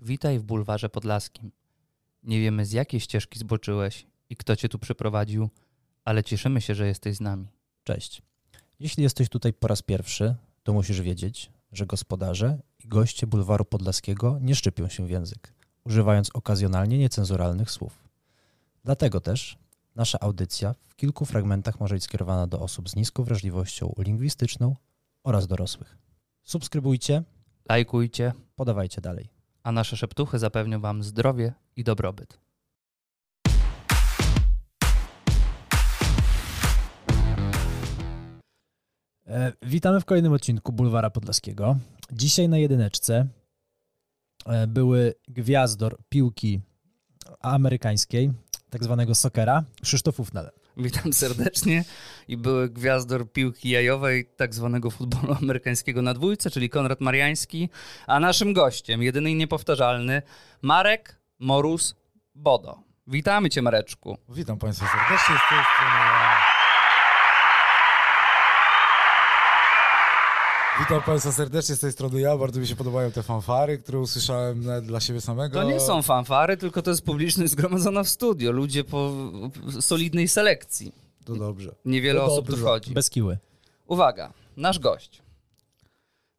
Witaj w bulwarze podlaskim. Nie wiemy z jakiej ścieżki zboczyłeś i kto cię tu przyprowadził, ale cieszymy się, że jesteś z nami. Cześć. Jeśli jesteś tutaj po raz pierwszy, to musisz wiedzieć, że gospodarze i goście bulwaru podlaskiego nie szczypią się w język, używając okazjonalnie niecenzuralnych słów. Dlatego też nasza audycja w kilku fragmentach może być skierowana do osób z niską wrażliwością lingwistyczną oraz dorosłych. Subskrybujcie, Lajkujcie, podawajcie dalej. A nasze szeptuchy zapewnią wam zdrowie i dobrobyt. E, witamy w kolejnym odcinku Bulwara Podlaskiego. Dzisiaj na jedyneczce e, były gwiazdor piłki amerykańskiej, tak zwanego soccera, Krzysztof Ufnel. Witam serdecznie i były gwiazdor piłki jajowej tak zwanego futbolu amerykańskiego na dwójce, czyli Konrad Mariański, a naszym gościem, jedyny i niepowtarzalny, Marek Morus Bodo. Witamy cię, Mareczku. Witam Państwa serdecznie z tej strony. Witam Państwa serdecznie z tej strony ja. Bardzo mi się podobają te fanfary, które usłyszałem dla siebie samego. To nie są fanfary, tylko to jest publiczność zgromadzona w studio, ludzie po solidnej selekcji. To dobrze. Niewiele No osób tu dobrze. wchodzi. Bez kiły. Uwaga, nasz gość.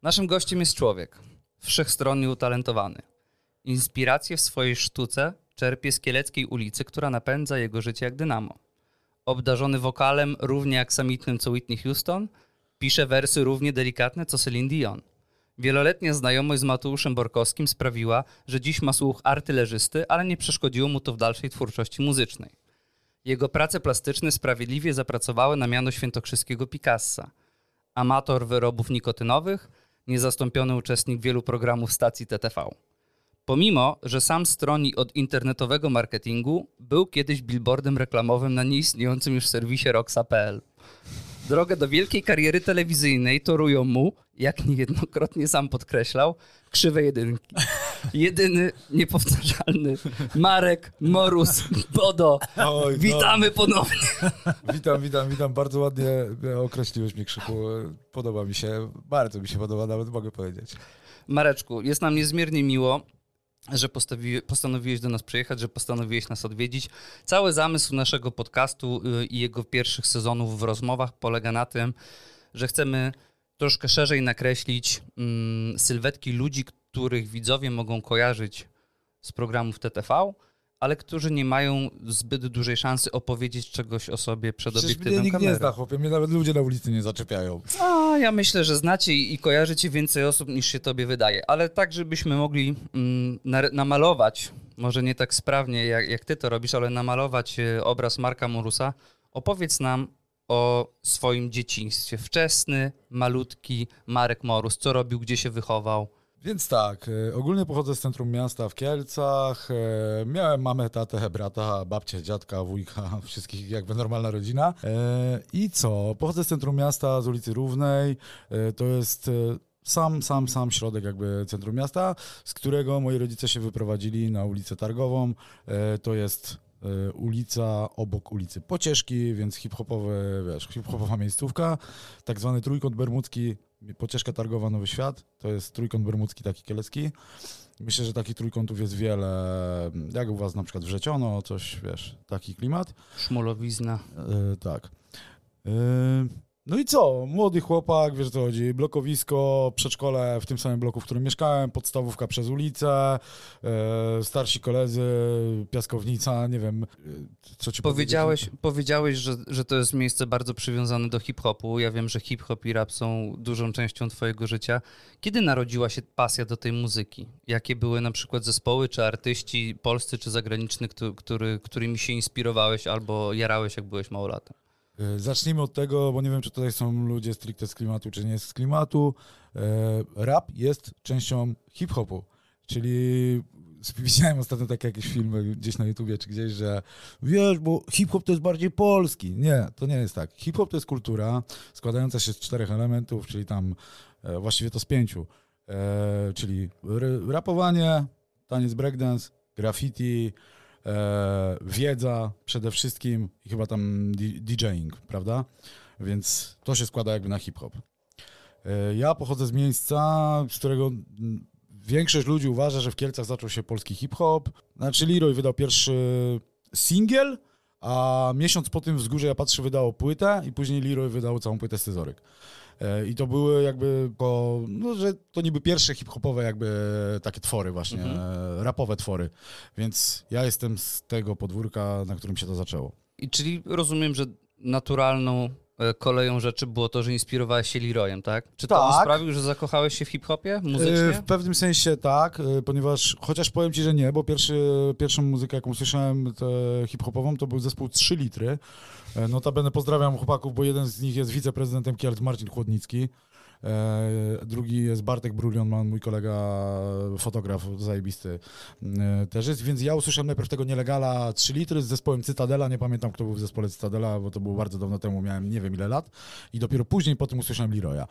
Naszym gościem jest człowiek wszechstronnie utalentowany. Inspirację w swojej sztuce czerpie z Kieleckiej ulicy, która napędza jego życie jak dynamo. Obdarzony wokalem równie aksamitnym co Whitney Houston, pisze wersy równie delikatne co Celine Dion. Wieloletnia znajomość z Mateuszem Borkowskim sprawiła, że dziś ma słuch artylerzysty, ale nie przeszkodziło mu to w dalszej twórczości muzycznej. Jego prace plastyczne sprawiedliwie zapracowały na miano świętokrzyskiego Picassa. Amator wyrobów nikotynowych, niezastąpiony uczestnik wielu programów stacji TTV. Pomimo, że sam stroni od internetowego marketingu, był kiedyś billboardem reklamowym na nieistniejącym już serwisie roxa.pl. Drogę do wielkiej kariery telewizyjnej torują mu, jak niejednokrotnie sam podkreślał, krzywe jedynki. Jedyny, niepowtarzalny Marek Morus Bodo. Oj, no. Witamy ponownie. Witam, witam, witam. Bardzo ładnie określiłeś mnie, Krzyku. Podoba mi się, bardzo mi się podoba, nawet mogę powiedzieć. Mareczku, jest nam niezmiernie miło, że postawi, postanowiłeś do nas przyjechać, że postanowiłeś nas odwiedzić. Cały zamysł naszego podcastu y, i jego pierwszych sezonów w rozmowach polega na tym, że chcemy troszkę szerzej nakreślić mm, sylwetki ludzi, których widzowie mogą kojarzyć z programów TTV, ale którzy nie mają zbyt dużej szansy opowiedzieć czegoś o sobie przed Przecież mnie obiektywem nikt kamery. nie zna, chłopie. Mnie nawet ludzie na ulicy nie zaczepiają. A, ja myślę, że znacie i kojarzycie więcej osób niż się tobie wydaje, ale tak, żebyśmy mogli mm, nar- namalować, może nie tak sprawnie jak, jak ty to robisz, ale namalować e, obraz Marka Morusa, opowiedz nam o swoim dzieciństwie. Wczesny, malutki Marek Morus, co robił, gdzie się wychował. Więc tak, e, ogólnie pochodzę z centrum miasta w Kielcach. e, Miałem mamę, tatę, brata, babcię, dziadka, wujka, wszystkich jakby normalna rodzina. E, I co? Pochodzę z centrum miasta, z ulicy Równej. To jest sam, sam, sam środek jakby centrum miasta, z którego moi rodzice się wyprowadzili na ulicę Targową. To jest ulica obok ulicy Pocieszki, więc hip-hopowe, wiesz, hip-hopowa miejscówka. Tak zwany trójkąt bermudzki, Pocieszka Targowa, Nowy Świat. To jest trójkąt bermudzki, taki kielecki. Myślę, że takich trójkątów jest wiele. Jak u was na przykład wrzeciono, coś, wiesz, taki klimat. Szmulowizna. E, tak. E, no i co? Młody chłopak, wiesz o co chodzi, blokowisko, przedszkole w tym samym bloku, w którym mieszkałem, podstawówka przez ulicę, e, starsi koledzy, piaskownica, nie wiem, e, co ci Powiedziałeś, powiedziałeś że, że to jest miejsce bardzo przywiązane do hip-hopu. Ja wiem, że hip-hop i rap są dużą częścią twojego życia. Kiedy narodziła się pasja do tej muzyki? Jakie były na przykład zespoły czy artyści polscy czy zagraniczni, któ- który, którymi się inspirowałeś albo jarałeś, jak byłeś małolatem? E, Zacznijmy od tego, bo nie wiem, czy tutaj są ludzie stricte z klimatu, czy nie z klimatu. E, Rap jest częścią hip-hopu, czyli widziałem ostatnio takie jakieś filmy gdzieś na YouTubie, czy gdzieś, że wiesz, bo hip-hop to jest bardziej polski. Nie, to nie jest tak. Hip-hop to jest kultura składająca się z czterech elementów, czyli tam e, właściwie to z pięciu, czyli rapowanie, taniec breakdance, graffiti, e, wiedza przede wszystkim i chyba tam DJing, prawda? Więc to się składa jakby na hip-hop. E, ja pochodzę z miejsca, z którego większość ludzi uważa, że w Kielcach zaczął się polski hip-hop. Znaczy Leroy wydał pierwszy singiel, a miesiąc po tym Wzgórze Ja Patrzę wydało płytę i później Leroy wydał całą płytę Scyzoryk. E, I to były jakby, po, no, że to niby pierwsze hip-hopowe jakby takie twory właśnie, Mhm. e, rapowe twory. Więc ja jestem z tego podwórka, na którym się to zaczęło. I czyli rozumiem, że naturalną koleją rzeczy było to, że inspirowałeś się Leroyem, tak? Czy to on Tak. sprawił, że zakochałeś się w hip-hopie E, muzycznie? W pewnym sensie tak, e, ponieważ chociaż powiem ci, że nie, bo pierwszy, pierwszą muzykę, jaką słyszałem hip-hopową, to był zespół 3 litry. E, Notabene pozdrawiam chłopaków, bo jeden z nich jest wiceprezydentem Kielc, Marcin Chłodnicki. E, Drugi jest Bartek Brulionman, mój kolega, fotograf zajebisty e, też jest, więc ja usłyszałem najpierw tego Nielegala 3 litry z zespołem Cytadela, nie pamiętam kto był w zespole Cytadela, bo to było bardzo dawno temu, miałem nie wiem ile lat i dopiero później po tym usłyszałem Leroya.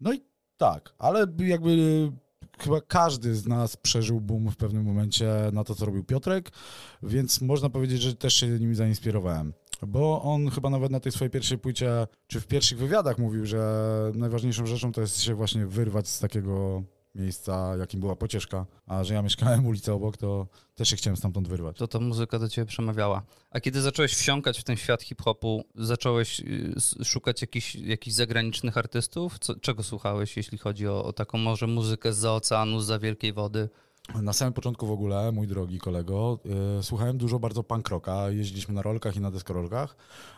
No i tak, ale jakby chyba każdy z nas przeżył boom w pewnym momencie na to, co robił Piotrek, więc można powiedzieć, że też się nim zainspirowałem. Bo on chyba nawet na tej swojej pierwszej płycie, czy w pierwszych wywiadach mówił, że najważniejszą rzeczą to jest się właśnie wyrwać z takiego miejsca, jakim była pocieszka, a że ja mieszkałem ulicę obok, to też się chciałem stamtąd wyrwać. To ta muzyka do ciebie przemawiała. A kiedy zacząłeś wsiąkać w ten świat hip-hopu, zacząłeś y, szukać jakichś, jakichś zagranicznych artystów? Co, czego słuchałeś, jeśli chodzi o, o taką może muzykę z oceanu, za wielkiej wody? Na samym początku w ogóle, mój drogi kolego, yy, słuchałem dużo bardzo punk rocka, jeździliśmy na rolkach i na deskorolkach,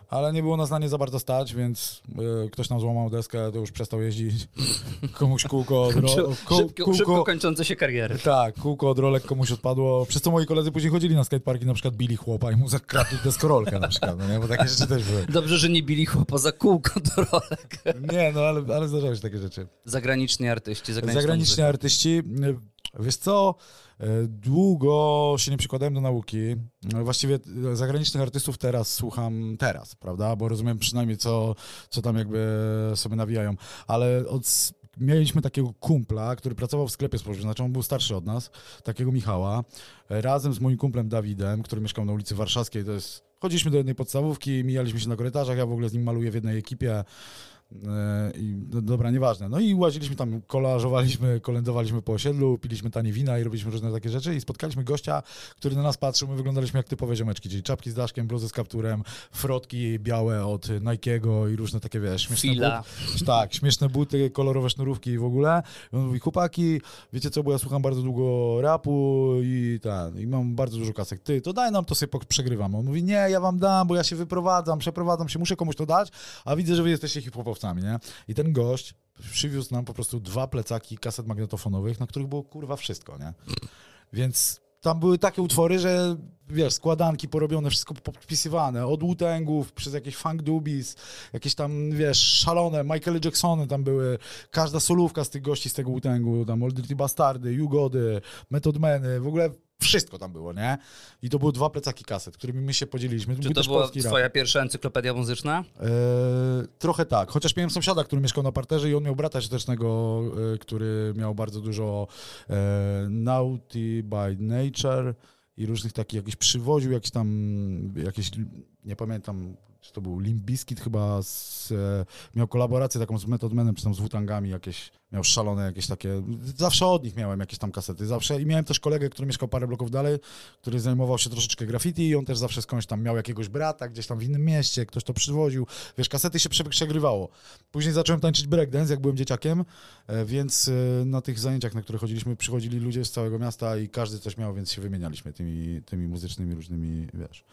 ale nie było nas na nie za bardzo stać, więc yy, ktoś nam złamał deskę, to już przestał jeździć. Komuś kółko od, ro- kół- szybko, szybko kończące się kariery. Tak, kółko od rolek komuś odpadło, przez co moi koledzy później chodzili na skateparki, na przykład bili chłopa i mu zakradli deskorolkę na przykład, no nie? bo takie rzeczy też były. Dobrze, że nie bili chłopa za kółko do rolek. Nie, no ale, ale zdarzały się takie rzeczy. Zagraniczni artyści, Zagraniczni muzyka. artyści. Wiesz co, y, długo się nie przykładałem do nauki. Y, Właściwie y, zagranicznych artystów teraz słucham teraz, prawda? Bo rozumiem przynajmniej, co, co tam jakby sobie nawijają. Ale od, mieliśmy takiego kumpla, który pracował w sklepie spożywczym, znaczy on był starszy od nas, takiego Michała, y, razem z moim kumplem Dawidem, który mieszkał na ulicy Warszawskiej, to jest... Chodziliśmy do jednej podstawówki, mijaliśmy się na korytarzach, ja w ogóle z nim maluję w jednej ekipie. E, I, no, dobra, nieważne. No i łaziliśmy tam, kolażowaliśmy, kolędowaliśmy po osiedlu, piliśmy tanie wina i robiliśmy różne takie rzeczy i spotkaliśmy gościa, który na nas patrzył, my wyglądaliśmy jak typowe ziomeczki, czyli czapki z daszkiem, bluzy z kapturem, frotki białe od Nike'ego i różne takie, wiesz, śmieszne Fila. buty. Tak, śmieszne buty, kolorowe sznurówki i w ogóle. I on mówi, chłopaki, wiecie co, bo ja słucham bardzo długo rapu i ten, i mam bardzo dużo kasek. Ty, to daj nam, to sobie przegrywamy. On mówi, nie, ja wam dam, bo ja się wyprowadzam, przeprowadzam się, muszę komuś to dać, a widzę, że wy jesteście nie? I ten gość przywiózł nam po prostu dwa plecaki kaset magnetofonowych, na których było kurwa wszystko, nie? Więc tam były takie utwory, że wiesz, składanki porobione, wszystko podpisywane, od Wu-Tangów przez jakieś funk dubis, jakieś tam, wiesz, szalone, Michael Jacksony tam były, każda solówka z tych gości z tego Wu-Tangu, tam Old Dirty Bastardy, Jugody, Method Many, w ogóle wszystko tam było, nie? I to były dwa plecaki kaset, którymi my się podzieliliśmy. Czy to była polski rap. twoja pierwsza encyklopedia muzyczna? E, trochę tak, chociaż miałem sąsiada, który mieszkał na parterze i on miał brata siostrzecznego, e, który miał bardzo dużo e, Naughty by Nature i różnych takich, jakiś przywoził jakieś tam, jakieś, nie pamiętam, czy to był Limp Bizkit chyba, z, e, miał kolaborację taką z Method Manem, czy tam z Wutangami jakieś, miał szalone jakieś takie, zawsze od nich miałem jakieś tam kasety, zawsze i miałem też kolegę, który mieszkał parę bloków dalej, który zajmował się troszeczkę graffiti i on też zawsze skądś tam miał jakiegoś brata gdzieś tam w innym mieście, ktoś to przywoził, wiesz, kasety się prze- przegrywało. Później zacząłem tańczyć breakdance, jak byłem dzieciakiem, e, więc e, na tych zajęciach, na które chodziliśmy, przychodzili ludzie z całego miasta i każdy coś miał, więc się wymienialiśmy tymi, tymi muzycznymi różnymi, wiesz,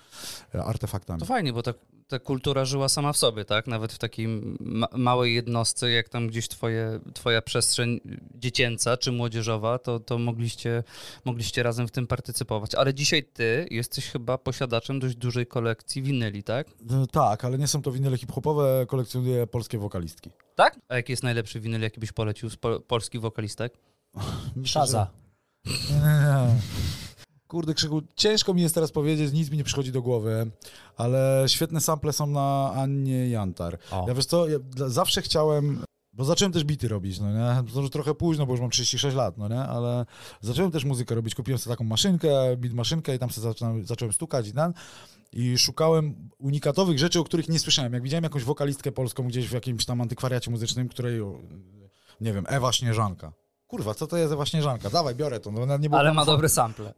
artefaktami. To fajnie, bo ta, ta kultura żyła sama w sobie, tak? Nawet w takiej ma małej jednostce, jak tam gdzieś twoje, twoja przestrzeń dziecięca czy młodzieżowa, to, to mogliście, mogliście razem w tym partycypować. Ale dzisiaj ty jesteś chyba posiadaczem dość dużej kolekcji winyli, tak? No, tak, ale nie są to winyle hip-hopowe, kolekcjonuję polskie wokalistki. Tak? A jaki jest najlepszy winyl, jaki byś polecił z po polskich wokalistek? Szaza. Kurde, Krzyku, ciężko mi jest teraz powiedzieć, nic mi nie przychodzi do głowy, ale świetne sample są na Annie Jantar. O. Ja wiesz co, ja zawsze chciałem, bo zacząłem też bity robić, no nie? To już trochę późno, bo już mam 36 lat, no nie? Ale zacząłem też muzykę robić, kupiłem sobie taką maszynkę, beat maszynkę i tam sobie zacząłem, zacząłem stukać i ten. I szukałem unikatowych rzeczy, o których nie słyszałem. Jak widziałem jakąś wokalistkę polską gdzieś w jakimś tam antykwariacie muzycznym, której, nie wiem, Ewa Śnieżanka. Kurwa, co to jest za śnieżanka? Dawaj, biorę to. No, nie było Ale ma dobre sample.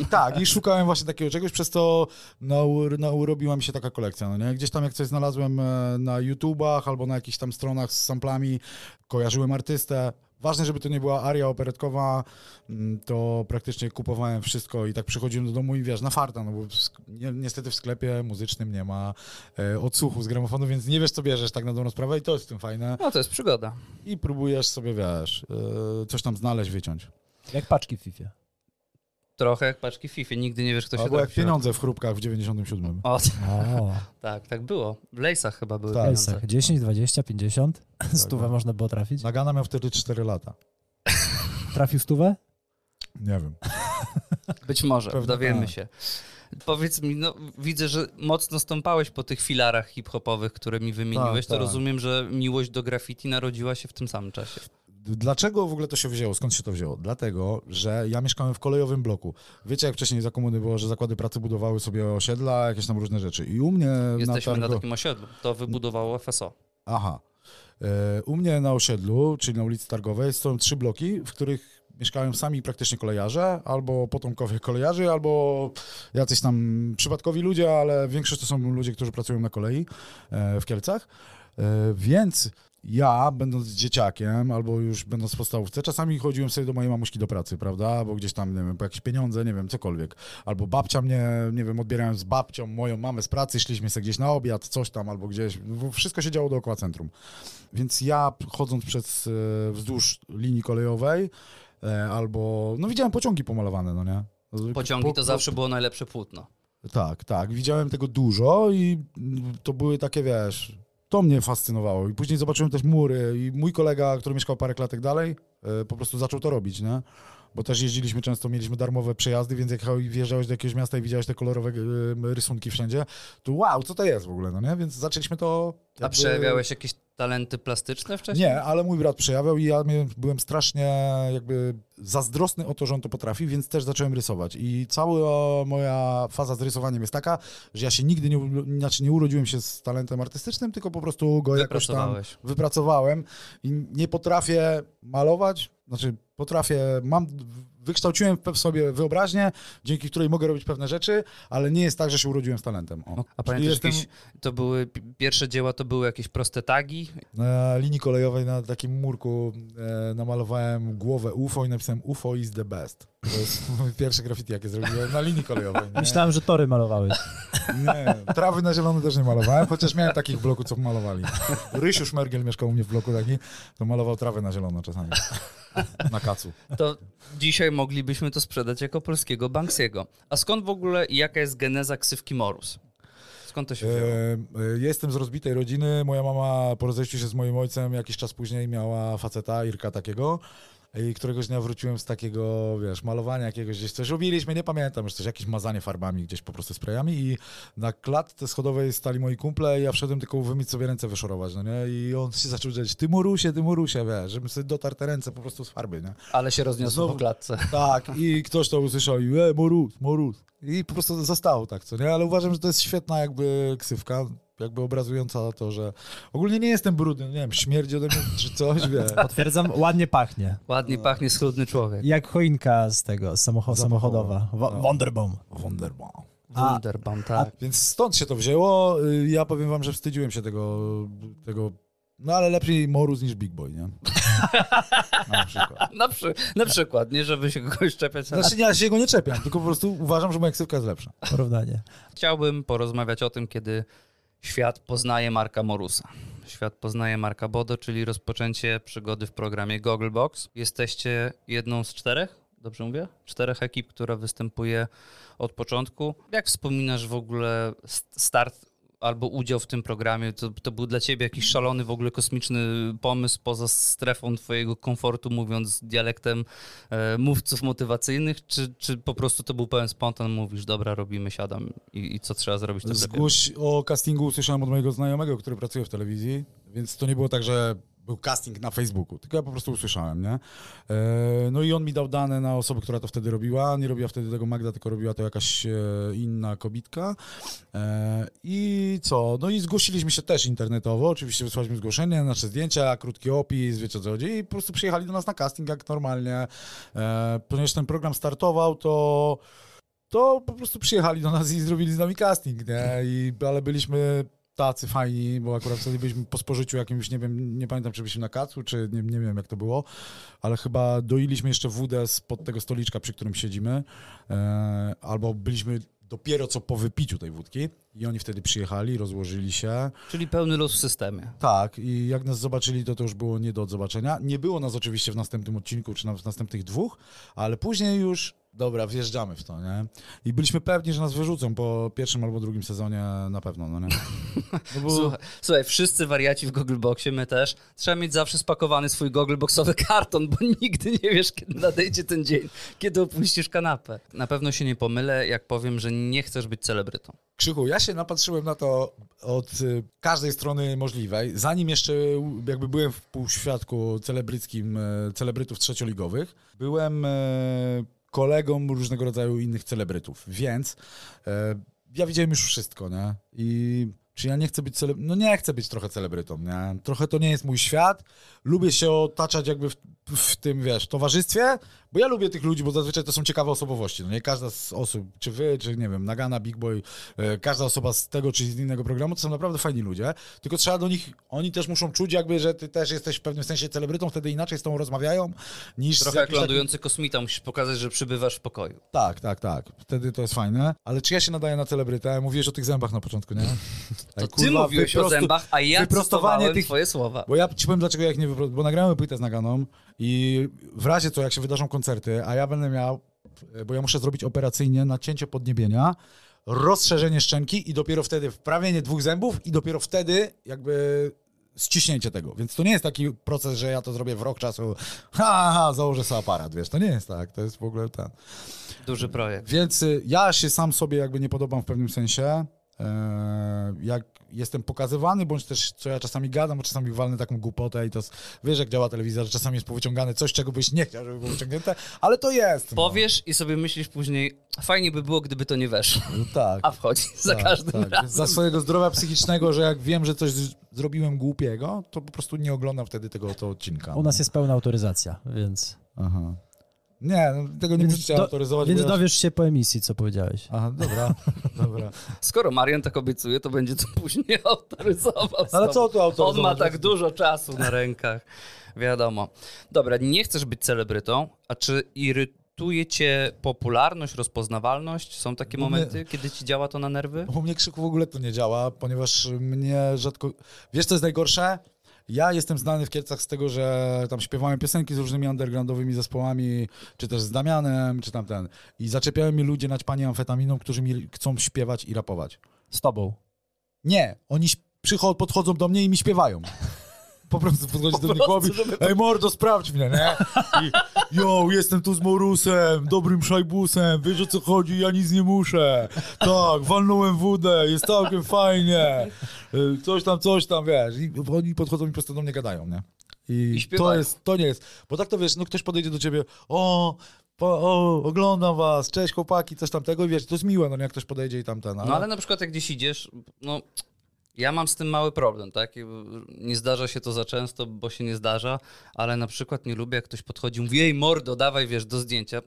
I tak, i szukałem właśnie takiego czegoś, przez to no, no, urobiła mi się taka kolekcja, no nie? Gdzieś tam jak coś znalazłem e, na YouTubach albo na jakichś tam stronach z samplami, kojarzyłem artystę. Ważne, żeby to nie była aria operetkowa, mm, to praktycznie kupowałem wszystko i tak przychodziłem do domu i wiesz, na farta, no bo niestety w sklepie muzycznym nie ma e, odsłuchu z gramofonu, więc nie wiesz, co bierzesz tak na dobrą sprawę i to jest w tym fajne. No to jest przygoda. I próbujesz sobie, wiesz, e, coś tam znaleźć, wyciąć. Jak paczki w FIFA. Trochę jak paczki FIFA, nigdy nie wiesz, kto się Albo jak trafi. pieniądze w chrupkach w 97. O, O, tak, tak było. W Lejsach chyba były Tak. pieniądze. Lejsach. 10, 20, 50. Stówę no. można było trafić. Nagana miał wtedy 4 lata. Trafił stówę? Nie wiem. Być może, Pewnie dowiemy tak. się. Powiedz mi, no widzę, że mocno stąpałeś po tych filarach hip-hopowych, które mi wymieniłeś, Tak, to tak. rozumiem, że miłość do graffiti narodziła się w tym samym czasie. Dlaczego w ogóle to się wzięło? Skąd się to wzięło? Dlatego, że ja mieszkałem w kolejowym bloku. Wiecie, jak wcześniej za komuny było, że zakłady pracy budowały sobie osiedla, jakieś tam różne rzeczy. I u mnie Jesteśmy na na targo... takim osiedlu. To wybudowało FSO. Aha. E, U mnie na osiedlu, czyli na ulicy Targowej, są trzy bloki, w których mieszkają sami praktycznie kolejarze, albo potomkowie kolejarzy, albo jacyś tam przypadkowi ludzie, ale większość to są ludzie, którzy pracują na kolei e, w Kielcach. E, Więc ja, będąc dzieciakiem, albo już będąc w podstawówce, czasami chodziłem sobie do mojej mamuśki do pracy, prawda? Bo gdzieś tam, nie wiem, po jakieś pieniądze, nie wiem, cokolwiek. Albo babcia mnie, nie wiem, odbierałem z babcią, moją mamę z pracy, szliśmy sobie gdzieś na obiad, coś tam, albo gdzieś. Wszystko się działo dookoła centrum. Więc ja chodząc przez, e, wzdłuż linii kolejowej, e, albo, no widziałem pociągi pomalowane, no nie? Pociągi Po- to po- zawsze było najlepsze płótno. tak, tak. Widziałem tego dużo i to były takie, wiesz, to mnie fascynowało. I później zobaczyłem też mury i mój kolega, który mieszkał parę klatek dalej, e, po prostu zaczął to robić, nie? Bo też jeździliśmy często, mieliśmy darmowe przejazdy, więc jak wjeżdżałeś do jakiegoś miasta i widziałeś te kolorowe e, rysunki wszędzie, to wow, co to jest w ogóle, no nie? Więc zaczęliśmy to... A jakby- przejawiałeś jakieś talenty plastyczne wcześniej? nie, ale mój brat przejawiał i ja byłem strasznie jakby zazdrosny o to, że on to potrafi, więc też zacząłem rysować. I cała moja faza z rysowaniem jest taka, że ja się nigdy nie, znaczy nie urodziłem się z talentem artystycznym, tylko po prostu go jakoś tam wypracowałem i nie potrafię malować, znaczy potrafię, mam, wykształciłem w sobie wyobraźnię, dzięki której mogę robić pewne rzeczy, ale nie jest tak, że się urodziłem z talentem. O. A Czyli pamiętasz jestem jakieś, to były, pi- pierwsze dzieła to były jakieś proste tagi? na linii kolejowej na takim murku e, namalowałem głowę UFO i napisałem UFO is the best. To jest mój pierwszy graffiti, jakie zrobiłem na linii kolejowej. Nie? Myślałem, że tory malowałeś. nie, trawy na zielono też nie malowałem, chociaż miałem takich w bloku, co malowali. Rysiu Szmergiel mieszkał u mnie w bloku taki, to malował trawę na zielono czasami. Na kacu. To dzisiaj moglibyśmy to sprzedać jako polskiego Banksiego. A skąd w ogóle i jaka jest geneza ksywki Morus? Skąd to się wzięło? E, e, Jestem z rozbitej rodziny. Moja mama po rozejściu się z moim ojcem jakiś czas później miała faceta, Irka takiego. I któregoś dnia wróciłem z takiego, wiesz, malowania jakiegoś gdzieś coś robiliśmy, nie pamiętam już coś, jakieś mazanie farbami gdzieś po prostu sprayami i na klatce schodowej stali moi kumple i ja wszedłem tylko wymyć sobie ręce wyszorować, no nie? I on się zaczął drzeć, ty Morusie, ty Morusie, wiesz, żebym sobie dotarł te ręce po prostu z farby, nie? Ale się rozniosło znowu- po klatce. Tak, i ktoś to usłyszał i e, Morus, Morus. I po prostu zostało tak, co nie? Ale uważam, że to jest świetna jakby ksywka, jakby obrazująca to, że ogólnie nie jestem brudny, nie wiem, śmierdzi ode mnie czy coś, wie. Potwierdzam, ładnie pachnie. Ładnie pachnie schludny człowiek. Jak choinka z tego, samocho- samochodowa. Wo- No. Wonderbaum. A- Wunderbaum, tak. Więc stąd się to wzięło. Y, Ja powiem wam, że wstydziłem się tego, tego no ale lepiej Morus niż Big Boy, nie? Na przykład. Na, przy, na przykład, nie żeby się kogoś czepiać. ale Znaczy nie, ja się go nie czepiam, tylko po prostu uważam, że moja ksywka jest lepsza. Porównanie. Chciałbym porozmawiać o tym, kiedy świat poznaje Marka Morusa. Świat poznaje Marka Bodo, czyli rozpoczęcie przygody w programie Gogglebox. Jesteście jedną z czterech, dobrze mówię? Czterech ekip, która występuje od początku. Jak wspominasz w ogóle st- start albo udział w tym programie? To, to był dla ciebie jakiś szalony, w ogóle kosmiczny pomysł poza strefą twojego komfortu, mówiąc dialektem e, mówców motywacyjnych, czy, czy po prostu to był pełen spontan, mówisz, dobra, robimy, siadam i, i co trzeba zrobić? Zgłoś o castingu usłyszałem od mojego znajomego, który pracuje w telewizji, więc to nie było tak, że był casting na Facebooku, tylko ja po prostu usłyszałem, nie? E, no i on mi dał dane na osobę, która to wtedy robiła. Nie robiła wtedy tego Magda, tylko robiła to jakaś e, inna kobitka. E, I co? No i zgłosiliśmy się też internetowo. Oczywiście wysłaliśmy zgłoszenie, nasze zdjęcia, krótki opis, wiecie co chodzi. I po prostu przyjechali do nas na casting jak normalnie. Ponieważ ten program startował, to to po prostu przyjechali do nas i zrobili z nami casting, nie? I, ale byliśmy tacy fajni, bo akurat wtedy byliśmy po spożyciu jakimś, nie wiem, nie pamiętam, czy byliśmy na kacu, czy nie, nie wiem, jak to było, ale chyba doiliśmy jeszcze wódę spod tego stoliczka, przy którym siedzimy, e, albo byliśmy dopiero co po wypiciu tej wódki i oni wtedy przyjechali, rozłożyli się. Czyli pełny luz w systemie. Tak, i jak nas zobaczyli, to to już było nie do zobaczenia. Nie było nas oczywiście w następnym odcinku, czy w następnych dwóch, ale później już dobra, wjeżdżamy w to, nie? I byliśmy pewni, że nas wyrzucą po pierwszym albo drugim sezonie na pewno, no nie? No bo... słuchaj, słuchaj, wszyscy wariaci w Googleboxie, my też. Trzeba mieć zawsze spakowany swój Googleboxowy karton, bo nigdy nie wiesz, kiedy nadejdzie ten dzień, kiedy opuścisz kanapę. Na pewno się nie pomylę, jak powiem, że nie chcesz być celebrytą. Krzychu, ja się napatrzyłem na to od y, każdej strony możliwej, zanim jeszcze jakby byłem w półświadku celebryckim, y, celebrytów trzecioligowych. Byłem y, kolegom różnego rodzaju innych celebrytów, więc e, ja widziałem już wszystko, nie? I czy ja nie chcę być celebrytą? No nie chcę być trochę celebrytą, nie? Trochę to nie jest mój świat. Lubię się otaczać jakby w, w tym, wiesz, towarzystwie, bo ja lubię tych ludzi, bo zazwyczaj to są ciekawe osobowości. No nie każda z osób, czy wy, czy nie wiem, Nagana, Big Boy, e, każda osoba z tego czy z innego programu, to są naprawdę fajni ludzie. Tylko trzeba do nich, oni też muszą czuć jakby, że ty też jesteś w pewnym sensie celebrytą, wtedy inaczej z tobą rozmawiają niż... Trochę jak lądujący taki... kosmita, musisz pokazać, że przybywasz w pokoju. Tak, tak, tak. Wtedy to jest fajne. Ale czy ja się nadaję na celebrytę? Mówiłeś o tych zębach na początku, nie? To ty mówiłeś wyprostu... o zębach, a ja wyprostowanie tych... twoje słowa. Bo ja ci powiem, dlaczego ja ich nie wyprostuję. Bo nagrałem płytę z Naganą i w razie co, jak się wydarzą koncerty, a ja będę miał, bo ja muszę zrobić operacyjnie nacięcie podniebienia, rozszerzenie szczęki i dopiero wtedy wprawienie dwóch zębów i dopiero wtedy jakby ściśnięcie tego. Więc to nie jest taki proces, że ja to zrobię w rok czasu, ha, ha, założę sobie aparat, wiesz, to nie jest tak, to jest w ogóle ten... Duży projekt. Więc y, ja się sam sobie jakby nie podobam w pewnym sensie, jak jestem pokazywany, bądź też co ja czasami gadam, bo czasami walnę taką głupotę i to wiesz jak działa telewizja, że czasami jest powyciągane coś, czego byś nie chciał, żeby było wyciągnięte, ale to jest. No. Powiesz i sobie myślisz później, fajnie by było, gdyby to nie weszło. No tak. A wchodzi za tak, każdym tak. razem. Za swojego zdrowia psychicznego, że jak wiem, że coś zrobiłem głupiego, to po prostu nie oglądam wtedy tego to odcinka. U nas jest pełna autoryzacja, więc... Aha. Nie, no, tego nie musicie autoryzować. Więc dowiesz się po emisji, co powiedziałeś. Aha, dobra, dobra. Skoro Marian tak obiecuje, to będzie to później autoryzował. Ale co tu autoryzować? On ma tak dużo czasu na rękach. Wiadomo. Dobra, nie chcesz być celebrytą, a czy irytuje cię popularność, rozpoznawalność? Są takie momenty, kiedy ci działa to na nerwy? U mnie krzyku w ogóle to nie działa, ponieważ mnie rzadko... Wiesz, co jest najgorsze? Ja jestem znany w Kielcach z tego, że tam śpiewałem piosenki z różnymi undergroundowymi zespołami, czy też z Damianem, czy tam ten. I zaczepiają mi ludzie naćpani amfetaminą, którzy mi chcą śpiewać i rapować. Z tobą? Nie, oni podchodzą do mnie i mi śpiewają po prostu podchodzi do mnie chłopi, ej mordo, sprawdź mnie, nie? I jo, jestem tu z Morusem, dobrym szajbusem, wiesz o co chodzi, ja nic nie muszę. Tak, walnąłem wódę, jest całkiem fajnie. Y, coś tam, coś tam, wiesz. I oni podchodzą i po prostu do mnie gadają, nie? I, I to jest, to nie jest, bo tak to wiesz, no ktoś podejdzie do ciebie, o, po, o, oglądam was, cześć chłopaki, coś tamtego i wiesz, to jest miłe, no jak ktoś podejdzie i tamten. Ale... No ale na przykład jak gdzieś idziesz, no ja mam z tym mały problem, tak? Nie zdarza się to za często, bo się nie zdarza, ale na przykład nie lubię, jak ktoś podchodzi i mówi, jej mordo, dawaj, wiesz, do zdjęcia.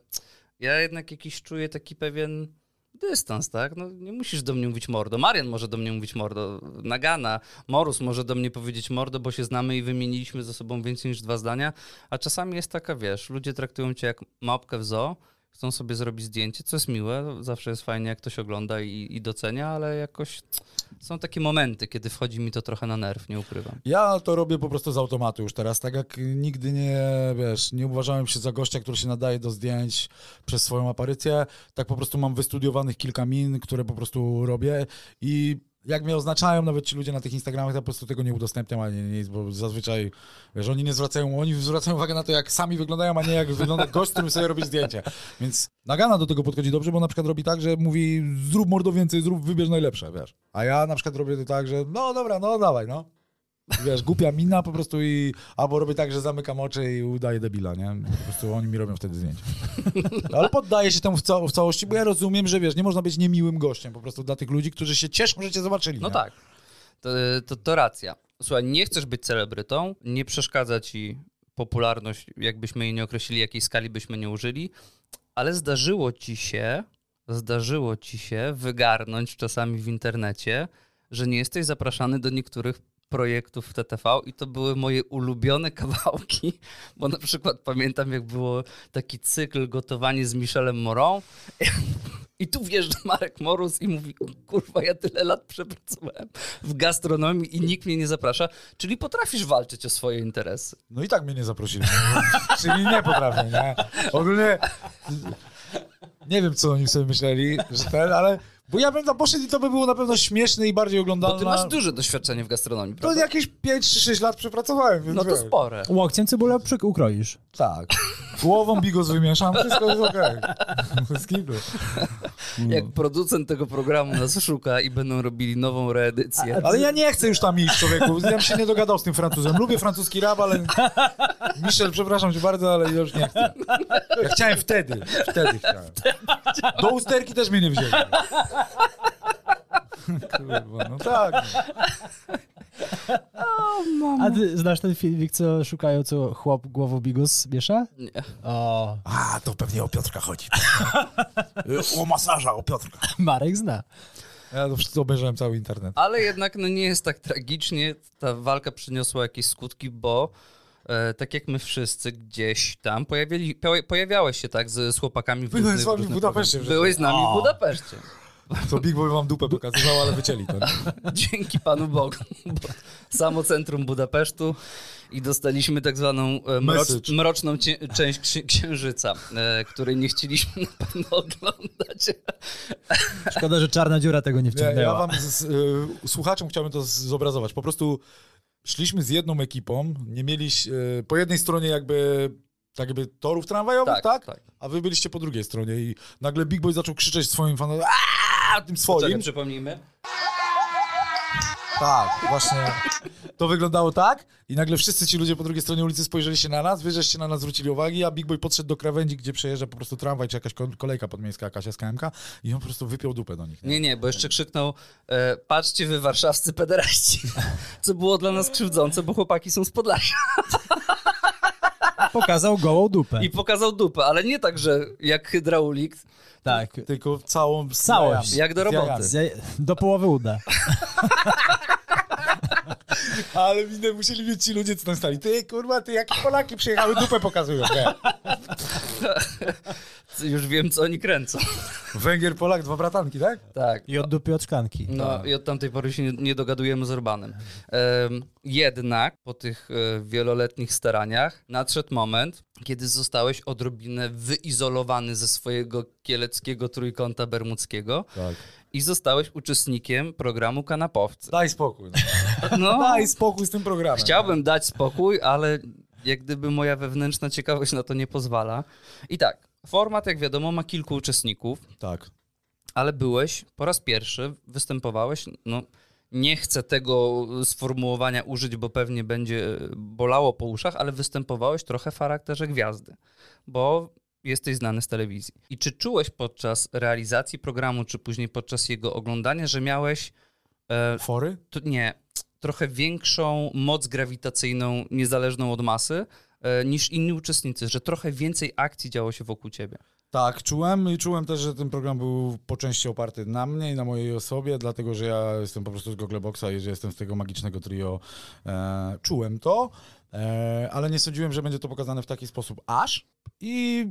Ja jednak jakiś czuję taki pewien dystans, tak? No nie musisz do mnie mówić mordo. Marian może do mnie mówić mordo. Nagana, Morus może do mnie powiedzieć mordo, bo się znamy i wymieniliśmy ze sobą więcej niż dwa zdania, a czasami jest taka, wiesz, ludzie traktują cię jak małpkę w zoo, chcą sobie zrobić zdjęcie, co jest miłe, zawsze jest fajnie, jak ktoś ogląda i, i docenia, ale jakoś są takie momenty, kiedy wchodzi mi to trochę na nerw, nie ukrywam. Ja to robię po prostu z automatu już teraz, tak jak nigdy nie, wiesz, nie uważałem się za gościa, który się nadaje do zdjęć przez swoją aparycję, tak po prostu mam wystudiowanych kilka min, które po prostu robię i jak mnie oznaczają nawet ci ludzie na tych Instagramach, to po prostu tego nie udostępniam ani nic, bo zazwyczaj, wiesz, oni nie zwracają, oni zwracają uwagę na to, jak sami wyglądają, a nie jak wygląda gość, którym sobie robisz zdjęcie. Więc Nagana do tego podchodzi dobrze, bo na przykład robi tak, że mówi zrób mordo więcej, zrób, wybierz najlepsze, wiesz. A ja na przykład robię to tak, że no dobra, no dawaj, no. Wiesz, głupia mina po prostu i albo robię tak, że zamykam oczy i udaję debila, nie? Po prostu oni mi robią wtedy zdjęcia. Ale poddaję się temu w, ca- w całości, bo ja rozumiem, że wiesz, nie można być niemiłym gościem po prostu dla tych ludzi, którzy się cieszą, że cię zobaczyli. No nie? tak, to, to, to racja. Słuchaj, nie chcesz być celebrytą, nie przeszkadza ci popularność, jakbyśmy jej nie określili, jakiej skali byśmy nie użyli, ale zdarzyło ci się, zdarzyło ci się wygarnąć czasami w internecie, że nie jesteś zapraszany do niektórych projektów w TTV i to były moje ulubione kawałki, bo na przykład pamiętam jak było taki cykl gotowanie z Michelem Morą i tu wjeżdża Marek Morus i mówi, kurwa, ja tyle lat przepracowałem w gastronomii i nikt mnie nie zaprasza, czyli potrafisz walczyć o swoje interesy. No i tak mnie nie zaprosili. Czyli nie potrafię, nie? Ogólnie nie wiem, co oni sobie myśleli, że ten, ale... Bo ja bym tam poszedł i to by było na pewno śmieszne i bardziej oglądalne. Bo ty masz duże doświadczenie w gastronomii, To prawda? jakieś 5 czy 6 lat przepracowałem, więc No to wiesz. spore. Łokciem cebulę ukroisz. Tak. Głową bigos wymieszam, wszystko jest okej. Z kitu. Jak producent tego programu nas szuka i będą robili nową reedycję. Ale ja nie chcę już tam iść, człowieku. Ja bym się nie dogadał z tym Francuzem. Lubię francuski rap, ale... Michel, przepraszam cię bardzo, ale już nie chcę. Ja chciałem wtedy. Wtedy chciałem. Do usterki też mnie nie wzięli. Kurwa, no tak. No. A ty znasz ten filmik, co szukają, co chłop głową bigus miesza? Nie. O, A, to pewnie o Piotrka chodzi. O masaża, o Piotrka. Marek zna. Ja to wszystko obejrzałem cały internet. Ale jednak no, nie jest tak tragicznie. Ta walka przyniosła jakieś skutki, bo e, tak jak my wszyscy gdzieś tam pojawili, pojawiałeś się tak z, z chłopakami w Byłem różnych- z wami w Budapeszcie. Byłeś z nami O. w Budapeszcie. To Big Boy wam dupę pokazywał, ale wycięli to. Nie? Dzięki Panu Bogu. Bo samo centrum Budapesztu i dostaliśmy tak zwaną e, mrocz, mroczną cie, część ksi- księżyca, e, której nie chcieliśmy na pewno oglądać. Szkoda, że czarna dziura tego nie wciągnęła. ja wam, z, z, y, słuchaczom chciałbym to zobrazować. Po prostu szliśmy z jedną ekipą, nie mieliś y, po jednej stronie jakby tak jakby torów tramwajowych, tak, tak. A wy byliście po drugiej stronie i nagle Big Boy zaczął krzyczeć swoim fanom, aaa, tym swoim. Czekaj, przypomnijmy. Tak, właśnie. To wyglądało tak i nagle wszyscy ci ludzie po drugiej stronie ulicy spojrzeli się na nas, wy żeście na nas zwrócili uwagi, a Big Boy podszedł do krawędzi, gdzie przejeżdża po prostu tramwaj czy jakaś ko- kolejka podmiejska, jakaś SKMK i on po prostu wypiął dupę do nich. Nie? Nie, nie, bo jeszcze krzyknął e, patrzcie wy warszawscy pederaści, co było dla nas krzywdzące, bo chłopaki są z Podlasia. Pokazał gołą dupę. I pokazał dupę, ale nie tak, że jak hydraulik, Tak. Tylko całą... Całość. jak do roboty. Do połowy uda. Ale minę musieli mieć ci ludzie, co tam stali. Ty, kurwa, ty, jakie Polaki przyjechały, dupę pokazują. Nie. Już wiem, co oni kręcą. Węgier, Polak, dwa bratanki, tak? Tak. I od dupy od szklanki. No i od tamtej pory się nie, nie dogadujemy z Orbanem. Em, jednak po tych e, wieloletnich staraniach nadszedł moment, kiedy zostałeś odrobinę wyizolowany ze swojego kieleckiego trójkąta bermudzkiego Tak. i zostałeś uczestnikiem programu Kanapowcy. Daj spokój. No. No, Daj spokój z tym programem. chciałbym dać spokój, ale jak gdyby moja wewnętrzna ciekawość na to nie pozwala. I tak, format jak wiadomo ma kilku uczestników, Tak. ale byłeś po raz pierwszy, występowałeś, no nie chcę tego sformułowania użyć, bo pewnie będzie bolało po uszach, ale występowałeś trochę w charakterze gwiazdy, bo jesteś znany z telewizji. I czy czułeś podczas realizacji programu, czy później podczas jego oglądania, że miałeś, e, Fory? to nie, trochę większą moc grawitacyjną, niezależną od masy, e, niż inni uczestnicy, że trochę więcej akcji działo się wokół ciebie? Tak, czułem i czułem też, że ten program był po części oparty na mnie i na mojej osobie, dlatego że ja jestem po prostu z Googleboxa i że jestem z tego magicznego trio. E, czułem to, e, ale nie sądziłem, że będzie to pokazane w taki sposób aż i...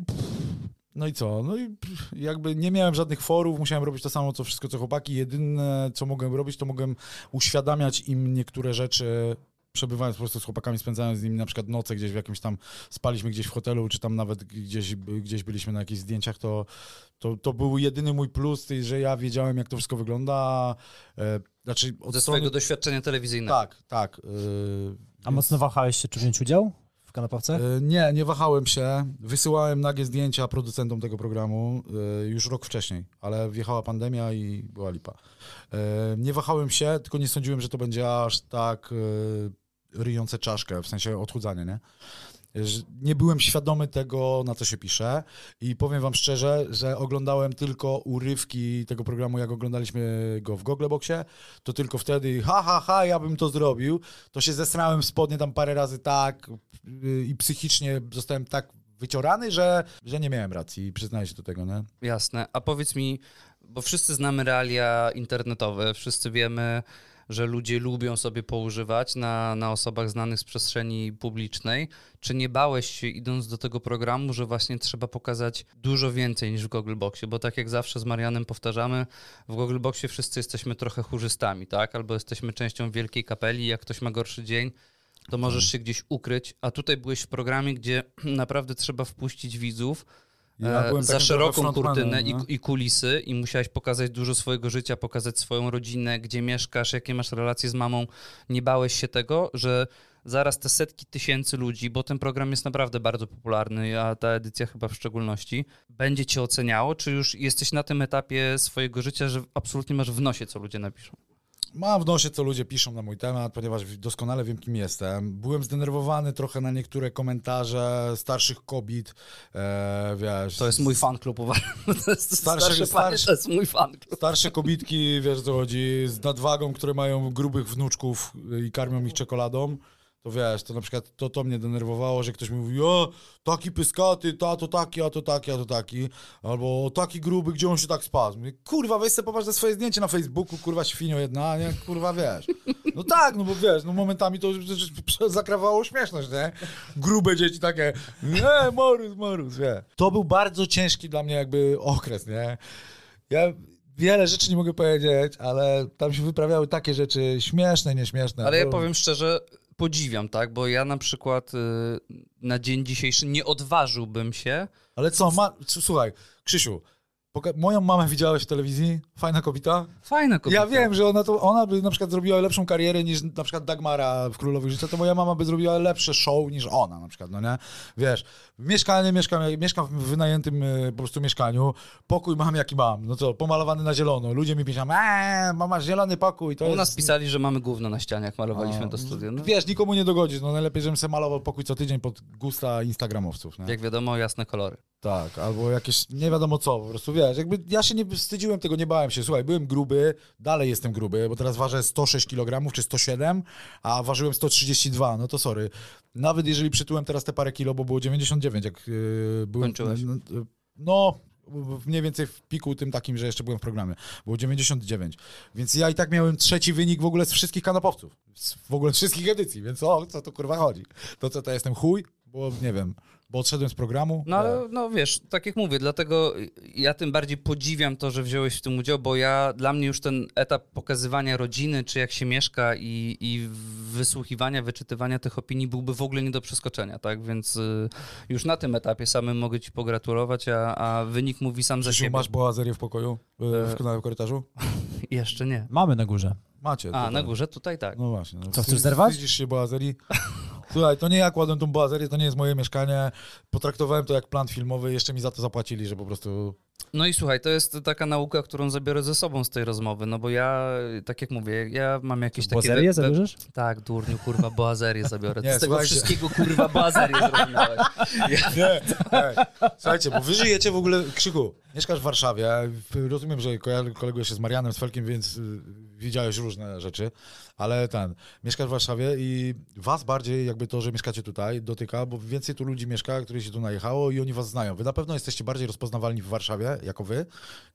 No i co? No i jakby nie miałem żadnych forów, musiałem robić to samo, co wszystko, co chłopaki. Jedyne, co mogłem robić, to mogłem uświadamiać im niektóre rzeczy, przebywając po prostu z chłopakami, spędzając z nimi na przykład noce gdzieś w jakimś tam, spaliśmy gdzieś w hotelu, czy tam nawet gdzieś, gdzieś byliśmy na jakichś zdjęciach, to, to, to był jedyny mój plus, że ja wiedziałem, jak to wszystko wygląda. E, znaczy od Ze strony... swojego doświadczenia telewizyjnego. Tak, tak. e, A mocno wahałeś się, czy wziąć udział w kanapowce? E, Nie, nie wahałem się. Wysyłałem nagie zdjęcia producentom tego programu e, już rok wcześniej, ale wjechała pandemia i była lipa. Nie wahałem się, tylko nie sądziłem, że to będzie aż tak ryjące czaszkę, w sensie odchudzanie, nie? Nie byłem świadomy tego, na co się pisze i powiem wam szczerze, że oglądałem tylko urywki tego programu, jak oglądaliśmy go w Googleboxie, to tylko wtedy ha, ha, ha, ja bym to zrobił, to się zesrałem w spodnie tam parę razy tak yy, i psychicznie zostałem tak wyciorany, że, że nie miałem racji i przyznaję się do tego, nie? Jasne. A powiedz mi, bo wszyscy znamy realia internetowe, wszyscy wiemy, że ludzie lubią sobie poużywać na, na osobach znanych z przestrzeni publicznej. Czy nie bałeś się, idąc do tego programu, że właśnie trzeba pokazać dużo więcej niż w Googleboxie? Bo tak jak zawsze z Marianem powtarzamy, w Googleboxie wszyscy jesteśmy trochę chórzystami, tak? Albo jesteśmy częścią wielkiej kapeli, jak ktoś ma gorszy dzień, to możesz się gdzieś ukryć, a tutaj byłeś w programie, gdzie naprawdę trzeba wpuścić widzów, Ja e, za szeroką kurtynę i, no. i kulisy i musiałeś pokazać dużo swojego życia, pokazać swoją rodzinę, gdzie mieszkasz, jakie masz relacje z mamą. Nie bałeś się tego, że zaraz te setki tysięcy ludzi, bo ten program jest naprawdę bardzo popularny, a ta edycja chyba w szczególności, będzie cię oceniało, czy już jesteś na tym etapie swojego życia, że absolutnie masz w nosie, co ludzie napiszą? Mam w nosie, co ludzie piszą na mój temat, ponieważ doskonale wiem, kim jestem. Byłem zdenerwowany trochę na niektóre komentarze starszych kobiet, e, wiesz... To jest mój fan klub, Starszy- starszy- to jest mój fan klub. Starsze kobitki, wiesz o co chodzi, z nadwagą, które mają grubych wnuczków i karmią ich czekoladą, to wiesz, to na przykład to, to mnie denerwowało, że ktoś mi mówi, o, taki pyskaty, ta to taki, a to taki, a to taki, albo "O, taki gruby, gdzie on się tak spadł. Mówię, kurwa, weź sobie popatrz na swoje zdjęcie na Facebooku, kurwa, świnio jedna, nie, kurwa, wiesz. No tak, no bo wiesz, no momentami to zakrawało śmieszność, nie? Grube dzieci takie, nie, morus, morus, wie. To był bardzo ciężki dla mnie jakby okres, nie? Ja wiele rzeczy nie mogę powiedzieć, ale tam się wyprawiały takie rzeczy śmieszne, nieśmieszne. Ale ja powiem szczerze, podziwiam, tak? Bo ja na przykład y, na dzień dzisiejszy nie odważyłbym się. Ale co, ma... słuchaj, Krzysiu, moją mamę widziałeś w telewizji? Fajna kobieta? Fajna kobieta. Ja wiem, że ona, to, ona by na przykład zrobiła lepszą karierę niż na przykład Dagmara w Królowych Życia, to moja mama by zrobiła lepsze show niż ona na przykład, no nie? Wiesz, mieszkanie, mieszkam, mieszkam w wynajętym e, po prostu mieszkaniu, pokój mam jaki mam, no co, pomalowany na zielono, ludzie mi piszą, eee, mama, zielony pokój, to U jest... nas pisali, że mamy gówno na ścianie, jak malowaliśmy A, to studio. No, Wiesz, nikomu nie dogodzisz, no najlepiej, żebym sobie malował pokój co tydzień pod gusta instagramowców, nie? jak wiadomo, jasne kolory. Tak, albo jakieś, nie wiadomo co, po prostu wiesz, jakby ja się nie wstydziłem tego, nie bałem się, słuchaj, byłem gruby, dalej jestem gruby, bo teraz ważę 106 kg czy 107, a ważyłem 132, no to sorry. Nawet jeżeli przytyłem teraz te parę kilo, bo było 99, jak yy, byłem... Kończyłeś. No, no, mniej więcej w piku tym takim, że jeszcze byłem w programie, było 99, więc ja i tak miałem trzeci wynik w ogóle z wszystkich kanapowców, z, w ogóle z wszystkich edycji, więc o co to kurwa chodzi? To co, to jestem chuj? Bo nie wiem, bo odszedłem z programu? No ale no wiesz, tak jak mówię, dlatego ja tym bardziej podziwiam to, że wziąłeś w tym udział, bo ja dla mnie już ten etap pokazywania rodziny, czy jak się mieszka i, i wysłuchiwania, wyczytywania tych opinii byłby w ogóle nie do przeskoczenia, tak? Więc y, już na tym etapie samym mogę ci pogratulować, a, a wynik mówi sam za Krzysiu, siebie. masz boazerię w pokoju? e, W, w korytarzu? Jeszcze nie. Mamy na górze. Macie. A, tutaj. na górze tutaj tak. No właśnie. No. Co, chcesz zerwać? Wstydzisz się boazerii? Słuchaj, to nie ja kładłem tą boazerię, to nie jest moje mieszkanie. Potraktowałem to jak plan filmowy, jeszcze mi za to zapłacili, że po prostu... No i słuchaj, to jest taka nauka, którą zabiorę ze sobą z tej rozmowy, no bo ja, tak jak mówię, ja mam jakieś takie... Bozerię we- we- zabierzesz? Tak, durniu, kurwa, boazerię zabiorę. Nie, z tego słuchajcie. wszystkiego, kurwa, boazerię zrozumiałeś. Nie, ej, słuchajcie, bo wy żyjecie w ogóle... Krzyku, mieszkasz w Warszawie, rozumiem, że kolegujesz się z Marianem, z Felkiem, więc y, widziałeś różne rzeczy, ale ten, mieszkasz w Warszawie i was bardziej jakby to, że mieszkacie tutaj dotyka, bo więcej tu ludzi mieszka, które się tu najechało i oni was znają. Wy na pewno jesteście bardziej rozpoznawalni w Warszawie, jako wy,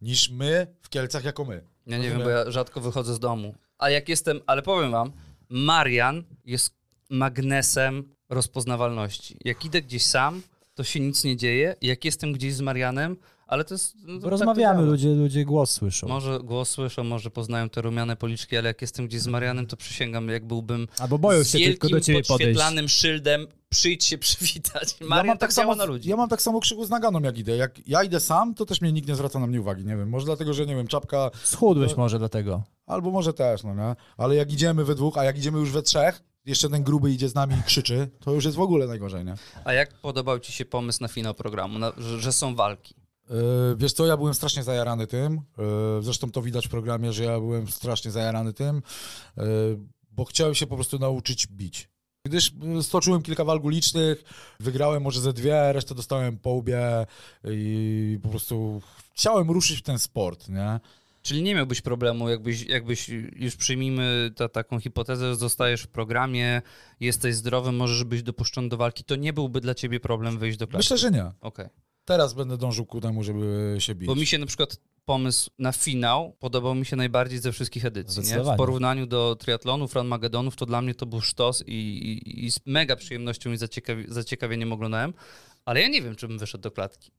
niż my w Kielcach, jako my. Ja nie wiem, Rozumiem. bo ja rzadko wychodzę z domu. A jak jestem, ale powiem wam, Marian jest magnesem rozpoznawalności. Jak idę gdzieś sam, to się nic nie dzieje. Jak jestem gdzieś z Marianem, ale to jest... No, to tak to Rozmawiamy, działa. ludzie, ludzie głos słyszą. Może głos słyszą, może poznają te rumiane policzki, ale jak jestem gdzieś z Marianem, to przysięgam, jak byłbym Albo boją z się tylko do ciebie podejść. podświetlanym szyldem, przyjdź się przywitać. Marian tak, działa na ludzi. Ja mam tak samo krzyku z naganą, jak idę. Jak ja idę sam, to też mnie nikt nie zwraca na mnie uwagi, nie wiem. Może dlatego, że nie wiem, czapka, Schudłeś może dlatego. albo może też, no nie? Ale jak idziemy we dwóch, a jak idziemy już we trzech, jeszcze ten gruby idzie z nami i krzyczy, to już jest w ogóle najgorzej, nie? A jak podobał ci się pomysł na finał programu, na, że, że są walki? Yy, wiesz co, ja byłem strasznie zajarany tym. Yy, zresztą to widać w programie, że ja byłem strasznie zajarany tym, yy, bo chciałem się po prostu nauczyć bić. gdyż stoczyłem kilka walk ulicznych, wygrałem może ze dwie, resztę dostałem po łbie i po prostu chciałem ruszyć w ten sport, nie? Czyli nie miałbyś problemu, jakbyś, jakbyś już przyjmijmy ta, taką hipotezę, że zostajesz w programie, jesteś zdrowy, możesz być dopuszczony do walki, to nie byłby dla ciebie problem wyjść do klatki. Myślę, że nie. Okej. Teraz będę dążył ku temu, żeby się bić. Bo mi się na przykład pomysł na finał podobał mi się najbardziej ze wszystkich edycji. Nie? W porównaniu do triatlonów, run magedonów, to dla mnie to był sztos i, i, i z mega przyjemnością i zaciekawi, zaciekawieniem oglądałem. Ale ja nie wiem, czy bym wyszedł do klatki.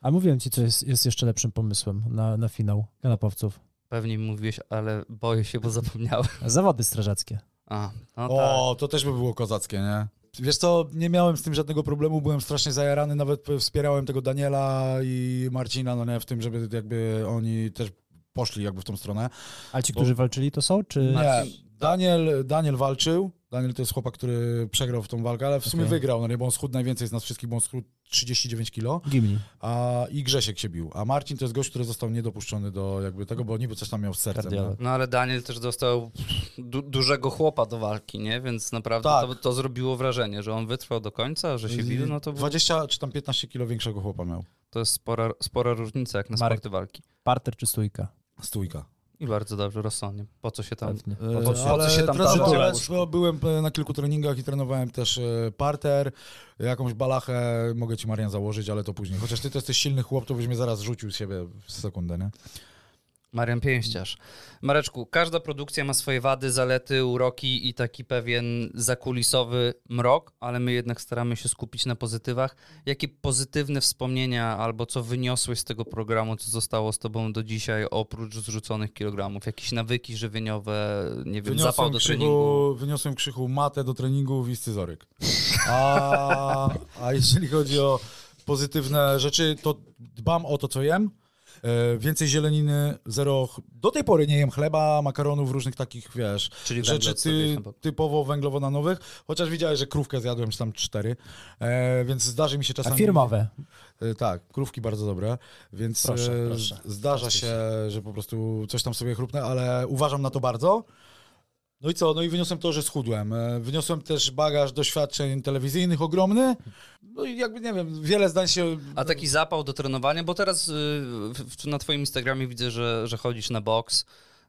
A mówiłem ci, co jest, jest jeszcze lepszym pomysłem na, na finał kanapowców. Pewnie mi mówiłeś, ale boję się, bo zapomniałem. Zawody strażackie. A, no tak. O, to też by było kozackie, nie? Wiesz co, nie miałem z tym żadnego problemu, byłem strasznie zajarany, nawet wspierałem tego Daniela i Marcina, no nie, w tym, żeby jakby oni też poszli jakby w tą stronę. Ale ci, Bo- którzy walczyli, to są? Czy... Nie, Daniel, Daniel walczył, Daniel to jest chłopak, który przegrał w tą walkę, ale w sumie wygrał, no nie, bo on schudł najwięcej z nas wszystkich, bo on schudł 39 kilo, Gimli. a i Grzesiek się bił, a Marcin to jest gość, który został niedopuszczony do jakby tego, bo niby coś tam miał z sercem. Nie? No ale Daniel też dostał du dużego chłopa do walki, nie? Więc naprawdę Tak. to, to zrobiło wrażenie, że on wytrwał do końca, że się bił, no to, było, 20 czy tam 15 kilo większego chłopa miał. to jest spora, spora różnica jak na Marek. sporty walki. Parter czy stójka? Stójka. I bardzo dobrze, rozsądnie. Po co się tam... Pewnie. E, po co- po ale co się tam bo byłem na kilku treningach i trenowałem też e, parter, jakąś balachę mogę ci Marian założyć, ale to później. Chociaż ty to jesteś silny chłop, to byś mnie zaraz rzucił z siebie w sekundę, nie? Marian Pięściarz. Mareczku, każda produkcja ma swoje wady, zalety, uroki i taki pewien zakulisowy mrok, ale my jednak staramy się skupić na pozytywach. Jakie pozytywne wspomnienia albo co wyniosłeś z tego programu, co zostało z tobą do dzisiaj, oprócz zrzuconych kilogramów? Jakieś nawyki żywieniowe, nie wiem, zapał do treningu? krzychu, wyniosłem krzychu matę do treningów i scyzoryk. A, a jeżeli chodzi o pozytywne rzeczy, to dbam o to, co jem. E, Więcej zieleniny, zero. Do tej pory nie jem chleba, makaronów, różnych takich, wiesz, Czyli rzeczy ty, typowo węglowodanowych. Chociaż widziałeś, że krówkę zjadłem, czy tam cztery. E, więc zdarzy mi się A czasami. firmowe? E, Tak, krówki bardzo dobre, więc Proszę, proszę. zdarza się, że po prostu coś tam sobie chrupnę, ale uważam na to bardzo. No i co? No i wyniosłem to, że schudłem. E, Wyniosłem też bagaż doświadczeń telewizyjnych ogromny. No i jakby, nie wiem, wiele zdań się... A taki zapał do trenowania, bo teraz y, na twoim Instagramie widzę, że, że chodzisz na boks.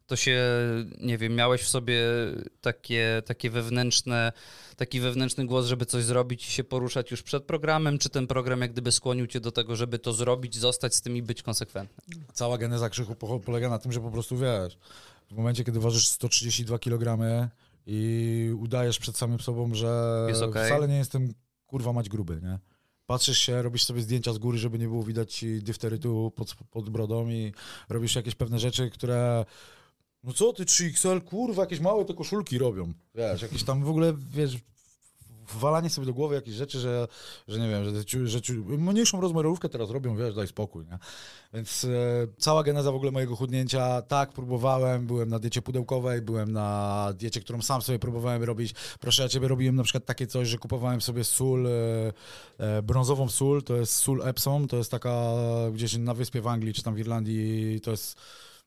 To się, nie wiem, miałeś w sobie takie, takie wewnętrzne, taki wewnętrzny głos, żeby coś zrobić i się poruszać już przed programem, czy ten program jak gdyby skłonił cię do tego, żeby to zrobić, zostać z tym i być konsekwentnym? Cała geneza krzychu po- polega na tym, że po prostu, wiesz, w momencie, kiedy ważysz 132 kg i udajesz przed samym sobą, że okej. wcale nie jestem, kurwa, mać gruby, nie? Patrzysz się, robisz sobie zdjęcia z góry, żeby nie było widać ci difterytu pod, pod brodą i robisz jakieś pewne rzeczy, które... No co ty, 3XL, kurwa, jakieś małe te koszulki robią. Wiesz, jakieś tam w ogóle, wiesz, wwalanie sobie do głowy jakieś rzeczy, że, że nie wiem, że, że mniejszą rozmiarówkę teraz robią, wiesz, daj spokój, nie? Więc e, cała geneza w ogóle mojego chudnięcia, tak, próbowałem, byłem na diecie pudełkowej, byłem na diecie, którą sam sobie próbowałem robić. Proszę ja ciebie, robiłem na przykład takie coś, że kupowałem sobie sól, e, e, brązową sól, to jest sól Epsom, to jest taka gdzieś na wyspie w Anglii, czy tam w Irlandii, to jest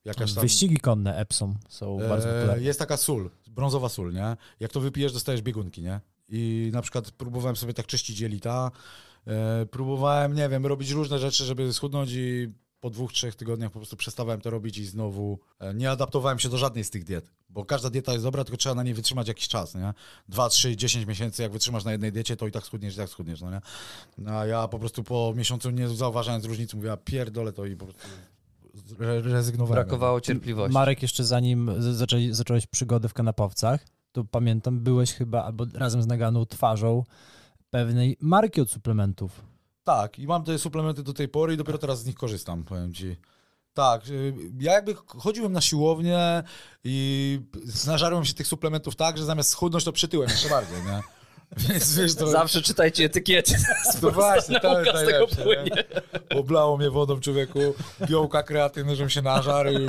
jakaś tam... Wyścigi konne Epsom są bardzo E, popularne. Jest taka sól, brązowa sól, nie? Jak to wypijesz, dostajesz biegunki, nie? I na przykład próbowałem sobie tak czyścić jelita, e, próbowałem, nie wiem, robić różne rzeczy, żeby schudnąć i po dwóch, trzech tygodniach po prostu przestawałem to robić i znowu e, nie adaptowałem się do żadnej z tych diet, bo każda dieta jest dobra, tylko trzeba na niej wytrzymać jakiś czas, nie? Dwa, trzy, dziesięć miesięcy, jak wytrzymasz na jednej diecie, to i tak schudniesz, i tak schudniesz, no nie? A ja po prostu po miesiącu nie zauważając różnicy, mówię, a pierdolę to i po prostu re- rezygnowałem. Brakowało cierpliwości. Marek, jeszcze zanim zaczęli, zacząłeś przygodę w kanapowcach, to pamiętam, byłeś chyba albo razem z Naganą twarzą pewnej marki od suplementów. Tak, i mam te suplementy do tej pory i dopiero teraz z nich korzystam, powiem ci. Tak, y, ja jakby chodziłem na siłownię i znażarłem się tych suplementów tak, że zamiast schudnąć to przytyłem jeszcze bardziej, nie? Więc wiesz, to... Zawsze czytajcie etykiety. To właśnie, to jest najlepsze, płynie. nie? Oblało mnie wodą człowieku, białka kreatywne, żebym się nażarł i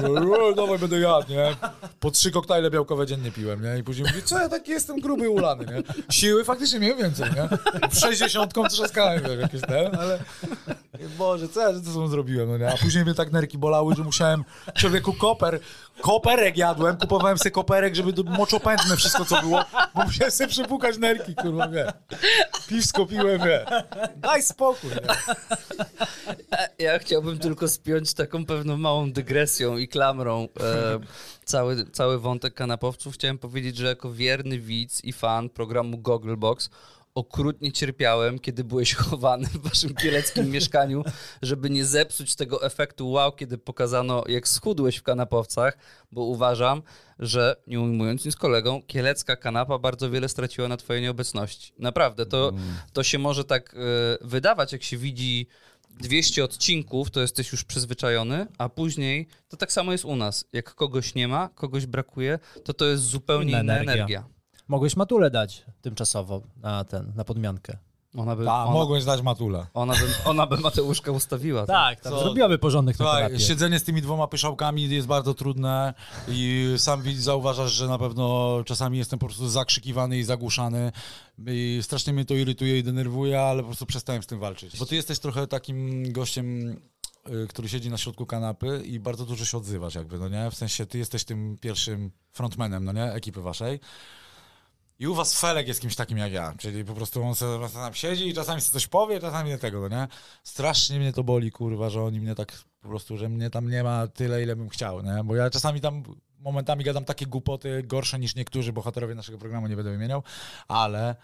dawaj będę jadł, nie? Po trzy koktajle białkowe dziennie piłem, nie? I później mówię, co ja taki jestem gruby i ulany, nie? Siły faktycznie miałem więcej, nie? W 60 trzaskałem, wiesz, jakieś ten, ale Boże, co ja ze sobą zrobiłem, no nie? A później mnie tak nerki bolały, że musiałem człowieku koper, koperek jadłem, kupowałem sobie koperek, żeby moczopędne wszystko, co było, bo musiałem sobie przepukać nerki, kurwa, wie. Piwsko piłem, wie. Daj spokój, nie? Ja chciałbym tylko spiąć taką pewną małą dygresją i klamrą e, cały, cały wątek kanapowców. Chciałem powiedzieć, że jako wierny widz i fan programu Gogglebox okrutnie cierpiałem, kiedy byłeś chowany w waszym kieleckim mieszkaniu, żeby nie zepsuć tego efektu wow, kiedy pokazano, jak schudłeś w kanapowcach, bo uważam, że nie ujmując nic kolegą, kielecka kanapa bardzo wiele straciła na twojej nieobecności. Naprawdę, to, to się może tak e, wydawać, jak się widzi 200 odcinków, to jesteś już przyzwyczajony, a później to tak samo jest u nas. Jak kogoś nie ma, kogoś brakuje, to to jest zupełnie Inna inna energia. energia. Mogłeś matulę dać tymczasowo na ten, na podmiankę. Ona by, A, ona, mogłeś dać matula. ona, by, ona by Mateuszka ustawiła. Tak, tam Co? zrobiłaby porządek na Słuchaj, kanapie. siedzenie z tymi dwoma pyszałkami jest bardzo trudne i sam widz zauważasz, że na pewno czasami jestem po prostu zakrzykiwany i zagłuszany i strasznie mnie to irytuje i denerwuje, ale po prostu przestałem z tym walczyć. Bo ty jesteś trochę takim gościem, y, który siedzi na środku kanapy i bardzo dużo się odzywasz jakby, no nie? W sensie ty jesteś tym pierwszym frontmanem, no nie? Ekipy waszej. I u was Felek jest kimś takim jak ja, czyli po prostu on sobie tam siedzi i czasami coś powie, czasami nie tego, nie? Strasznie mnie to boli, kurwa, że oni mnie tak po prostu, że mnie tam nie ma tyle, ile bym chciał, nie? Bo ja czasami tam momentami gadam takie głupoty gorsze niż niektórzy bohaterowie naszego programu, nie będę wymieniał, ale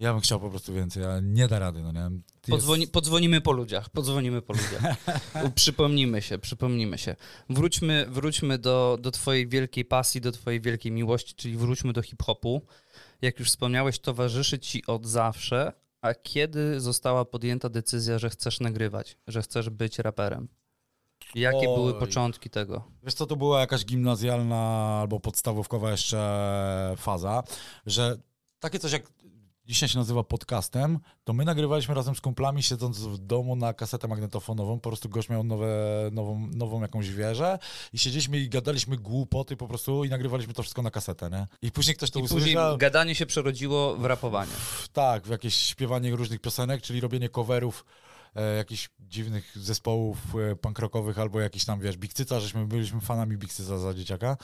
ja bym chciał po prostu więcej, a nie da rady, no nie? Podzwoni, jest- podzwonimy po ludziach, podzwonimy po ludziach. Przypomnimy się, przypomnimy się. Wróćmy, wróćmy do, do twojej wielkiej pasji, do twojej wielkiej miłości, czyli wróćmy do hip-hopu. Jak już wspomniałeś, towarzyszy ci od zawsze, a kiedy została podjęta decyzja, że chcesz nagrywać, że chcesz być raperem? Jakie Oj. były początki tego? Wiesz co, to była jakaś gimnazjalna albo podstawówkowa jeszcze faza, że takie coś jak dzisiaj się nazywa podcastem, to my nagrywaliśmy razem z kumplami siedząc w domu na kasetę magnetofonową, po prostu gość miał nowe, nową, nową jakąś wieżę i siedzieliśmy i gadaliśmy głupoty po prostu i nagrywaliśmy to wszystko na kasetę, nie? I później ktoś to I później usłyszał. gadanie się przerodziło w rapowanie. Tak, w jakieś śpiewanie różnych piosenek, czyli robienie coverów e, jakichś dziwnych zespołów e, punk rockowych albo jakiś tam, wiesz, Bikcyca, żeśmy byliśmy fanami Bikcyca za dzieciaka,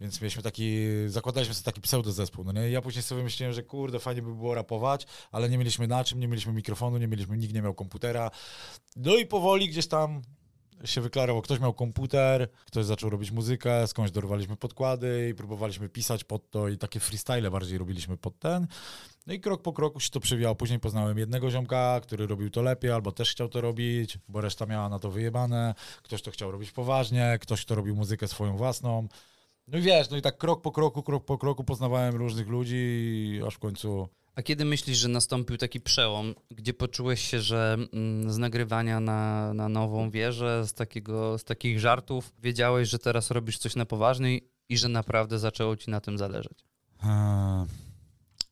więc mieliśmy taki, zakładaliśmy sobie taki pseudo zespół, no nie? Ja później sobie myślałem, że kurde, fajnie by było rapować, ale nie mieliśmy na czym, nie mieliśmy mikrofonu, nie mieliśmy, nikt nie miał komputera. No i powoli gdzieś tam się wyklarował, ktoś miał komputer, ktoś zaczął robić muzykę, skądś dorwaliśmy podkłady i próbowaliśmy pisać pod to i takie freestyle bardziej robiliśmy pod ten. No i krok po kroku się to przewijało. Później poznałem jednego ziomka, który robił to lepiej, albo też chciał to robić, bo reszta miała na to wyjebane. Ktoś to chciał robić poważnie, ktoś to robił muzykę swoją własną. No i wiesz, no i tak krok po kroku, krok po kroku poznawałem różnych ludzi, aż w końcu A kiedy myślisz, że nastąpił taki przełom, gdzie poczułeś się, że mm, z nagrywania na, na nową wieżę, z, takiego, z takich żartów, wiedziałeś, że teraz robisz coś na poważniej i że naprawdę zaczęło ci na tym zależeć? Eee,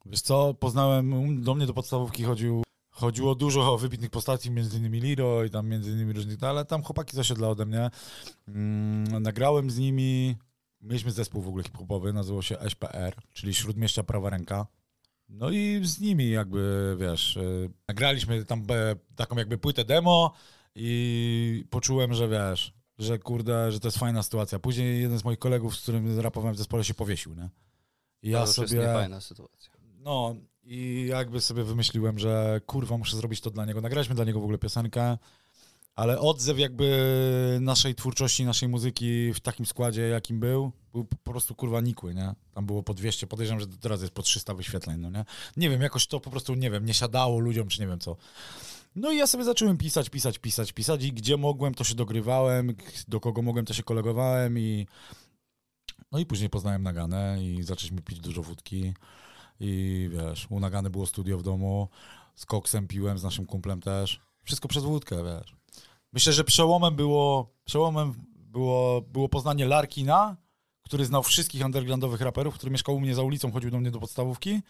Wiesz co, poznałem, do mnie do podstawówki chodził, chodziło dużo wybitnych postaci, między innymi Liro i tam między innymi różnych, no ale tam chłopaki z osiedla ode mnie. Mm, nagrałem z nimi, mieliśmy zespół w ogóle hip-hopowy, nazywał się SPR, czyli Śródmieścia Prawa Ręka. No i z nimi jakby, wiesz, y, nagraliśmy tam e, taką jakby płytę demo i poczułem, że wiesz, że kurde, że to jest fajna sytuacja. Później jeden z moich kolegów, z którym rapowałem w zespole się powiesił, nie? I to ja sobie... jest niefajna sytuacja. No i jakby sobie wymyśliłem, że kurwa, muszę zrobić to dla niego. Nagraliśmy dla niego w ogóle piosenkę, ale odzew jakby naszej twórczości, naszej muzyki w takim składzie, jakim był, był po prostu kurwa nikły, nie? Tam było po 200, podejrzewam, że teraz jest po 300 wyświetleń, no nie? Nie wiem, jakoś to po prostu, nie wiem, nie siadało ludziom, czy nie wiem co. No i ja sobie zacząłem pisać, pisać, pisać, pisać i gdzie mogłem, to się dogrywałem, do kogo mogłem, to się kolegowałem i no i później poznałem Naganę i zaczęliśmy pić dużo wódki. I wiesz, u Nagany było studio w domu, z koksem piłem, z naszym kumplem też. Wszystko przez wódkę, wiesz. Myślę, że przełomem było, przełomem było, było poznanie Larkina, który znał wszystkich undergroundowych raperów, który mieszkał u mnie za ulicą, chodził do mnie do podstawówki.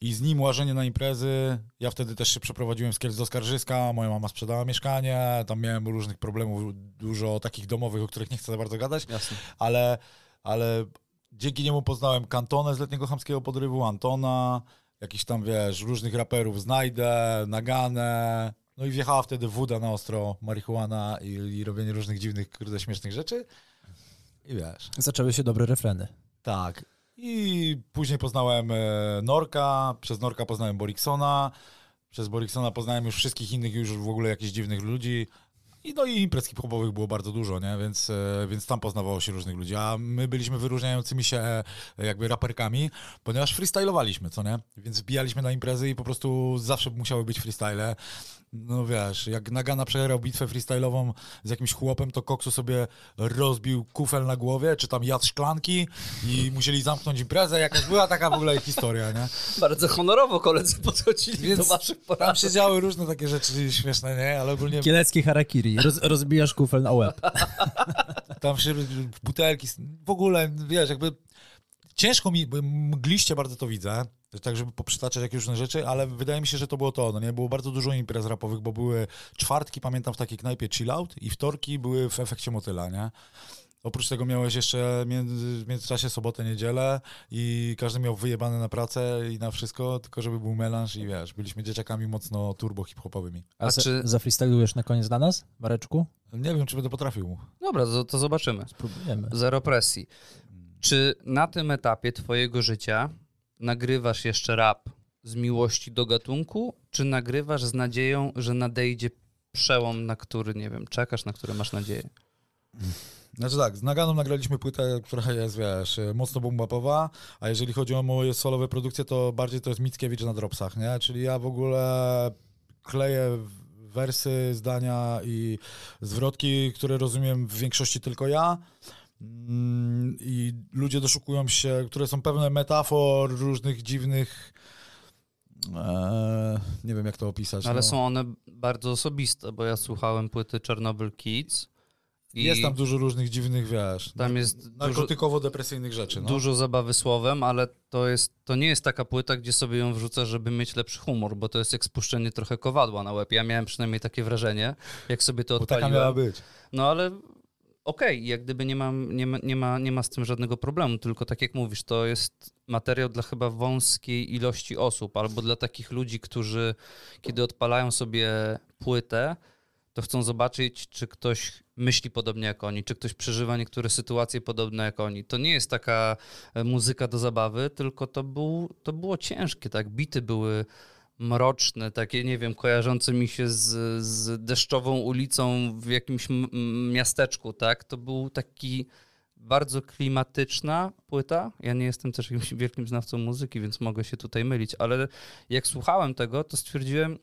I z nim łażenie na imprezy. Ja wtedy też się przeprowadziłem z Kielc do Skarżyska, moja mama sprzedała mieszkanie, tam miałem różnych problemów, dużo takich domowych, o których nie chcę za bardzo gadać Jasne. ale, ale dzięki niemu poznałem Kantonę z Letniego Chamskiego Podrywu, Antona, jakiś tam, wiesz, różnych raperów znajdę, Naganę, No i wjechała wtedy woda na ostro, marihuana i, i robienie różnych dziwnych, kurde, śmiesznych rzeczy. I wiesz. Zaczęły się dobre refreny. Tak. I później poznałem e, Norka, przez Norka poznałem Boriksona, przez Boriksona poznałem już wszystkich innych już w ogóle jakichś dziwnych ludzi. I no i imprez hip-hopowych było bardzo dużo, nie? Więc, e, więc tam poznawało się różnych ludzi. A my byliśmy wyróżniającymi się e, jakby raperkami, ponieważ freestylowaliśmy, co nie? Więc wbijaliśmy na imprezy i po prostu zawsze musiały być freestyle. No wiesz, jak Nagana przegrał bitwę freestyle'ową z jakimś chłopem, to Koksu sobie rozbił kufel na głowie, czy tam jadł szklanki i musieli zamknąć imprezę. Jakaś była taka w ogóle historia, nie? Bardzo honorowo koledzy podchodzili Więc do waszych Tam porad. się działy różne takie rzeczy śmieszne, nie? Ale ogólnie Kielecki harakiri. Roz, rozbijasz kufel na łeb. tam się butelki, w ogóle, wiesz, jakby ciężko mi, mgliście bardzo to widzę, tak żeby poprzytaczać jakieś różne rzeczy, ale wydaje mi się, że to było to, no nie? Było bardzo dużo imprez rapowych, bo były czwartki, pamiętam, w takiej knajpie Chill Out i wtorki były w efekcie motyla, nie? Oprócz tego miałeś jeszcze między, w międzyczasie sobotę, niedzielę i każdy miał wyjebane na pracę i na wszystko, tylko żeby był melanż i wiesz, byliśmy dzieciakami mocno turbo hip-hopowymi. A, A za, czy- zafreestylujesz na koniec dla nas, Mareczku? Nie wiem, czy będę potrafił. Dobra, to, to zobaczymy. Spróbujemy. Zero presji. Czy na tym etapie twojego życia nagrywasz jeszcze rap z miłości do gatunku, czy nagrywasz z nadzieją, że nadejdzie przełom, na który, nie wiem, czekasz, na który masz nadzieję? Znaczy tak, z Naganą nagraliśmy płytę, która jest, wiesz, mocno bombapowa, a jeżeli chodzi o moje solowe produkcje, to bardziej to jest Mickiewicz na dropsach, nie? Czyli ja w ogóle kleję wersy, zdania i zwrotki, które rozumiem w większości tylko ja. Mm, I ludzie doszukują się, które są pełne metafor, różnych dziwnych. E, nie wiem, jak to opisać. Ale no. są one bardzo osobiste, bo ja słuchałem płyty Chernobyl Kids i Jest tam dużo różnych dziwnych, wiesz, tam jest dużo, narkotykowo-depresyjnych rzeczy. No. dużo zabawy słowem, ale to, jest, to nie jest taka płyta, gdzie sobie ją wrzucę, żeby mieć lepszy humor, bo to jest jak spuszczenie trochę kowadła na łeb. Ja miałem przynajmniej takie wrażenie, jak sobie to Bo taka miała być. No ale okej, jak gdyby nie, mam, nie, ma, nie, ma, nie ma z tym żadnego problemu, tylko tak jak mówisz, to jest materiał dla chyba wąskiej ilości osób, albo dla takich ludzi, którzy kiedy odpalają sobie płytę, to chcą zobaczyć, czy ktoś myśli podobnie jak oni, czy ktoś przeżywa niektóre sytuacje podobne jak oni. To nie jest taka e, muzyka do zabawy, tylko to, był, to było ciężkie, tak? Bity były mroczne, takie, nie wiem, kojarzące mi się z, z deszczową ulicą w jakimś miasteczku, tak? To był taki bardzo klimatyczna płyta. Ja nie jestem też jakimś wielkim znawcą muzyki, więc mogę się tutaj mylić, ale jak słuchałem tego, to stwierdziłem,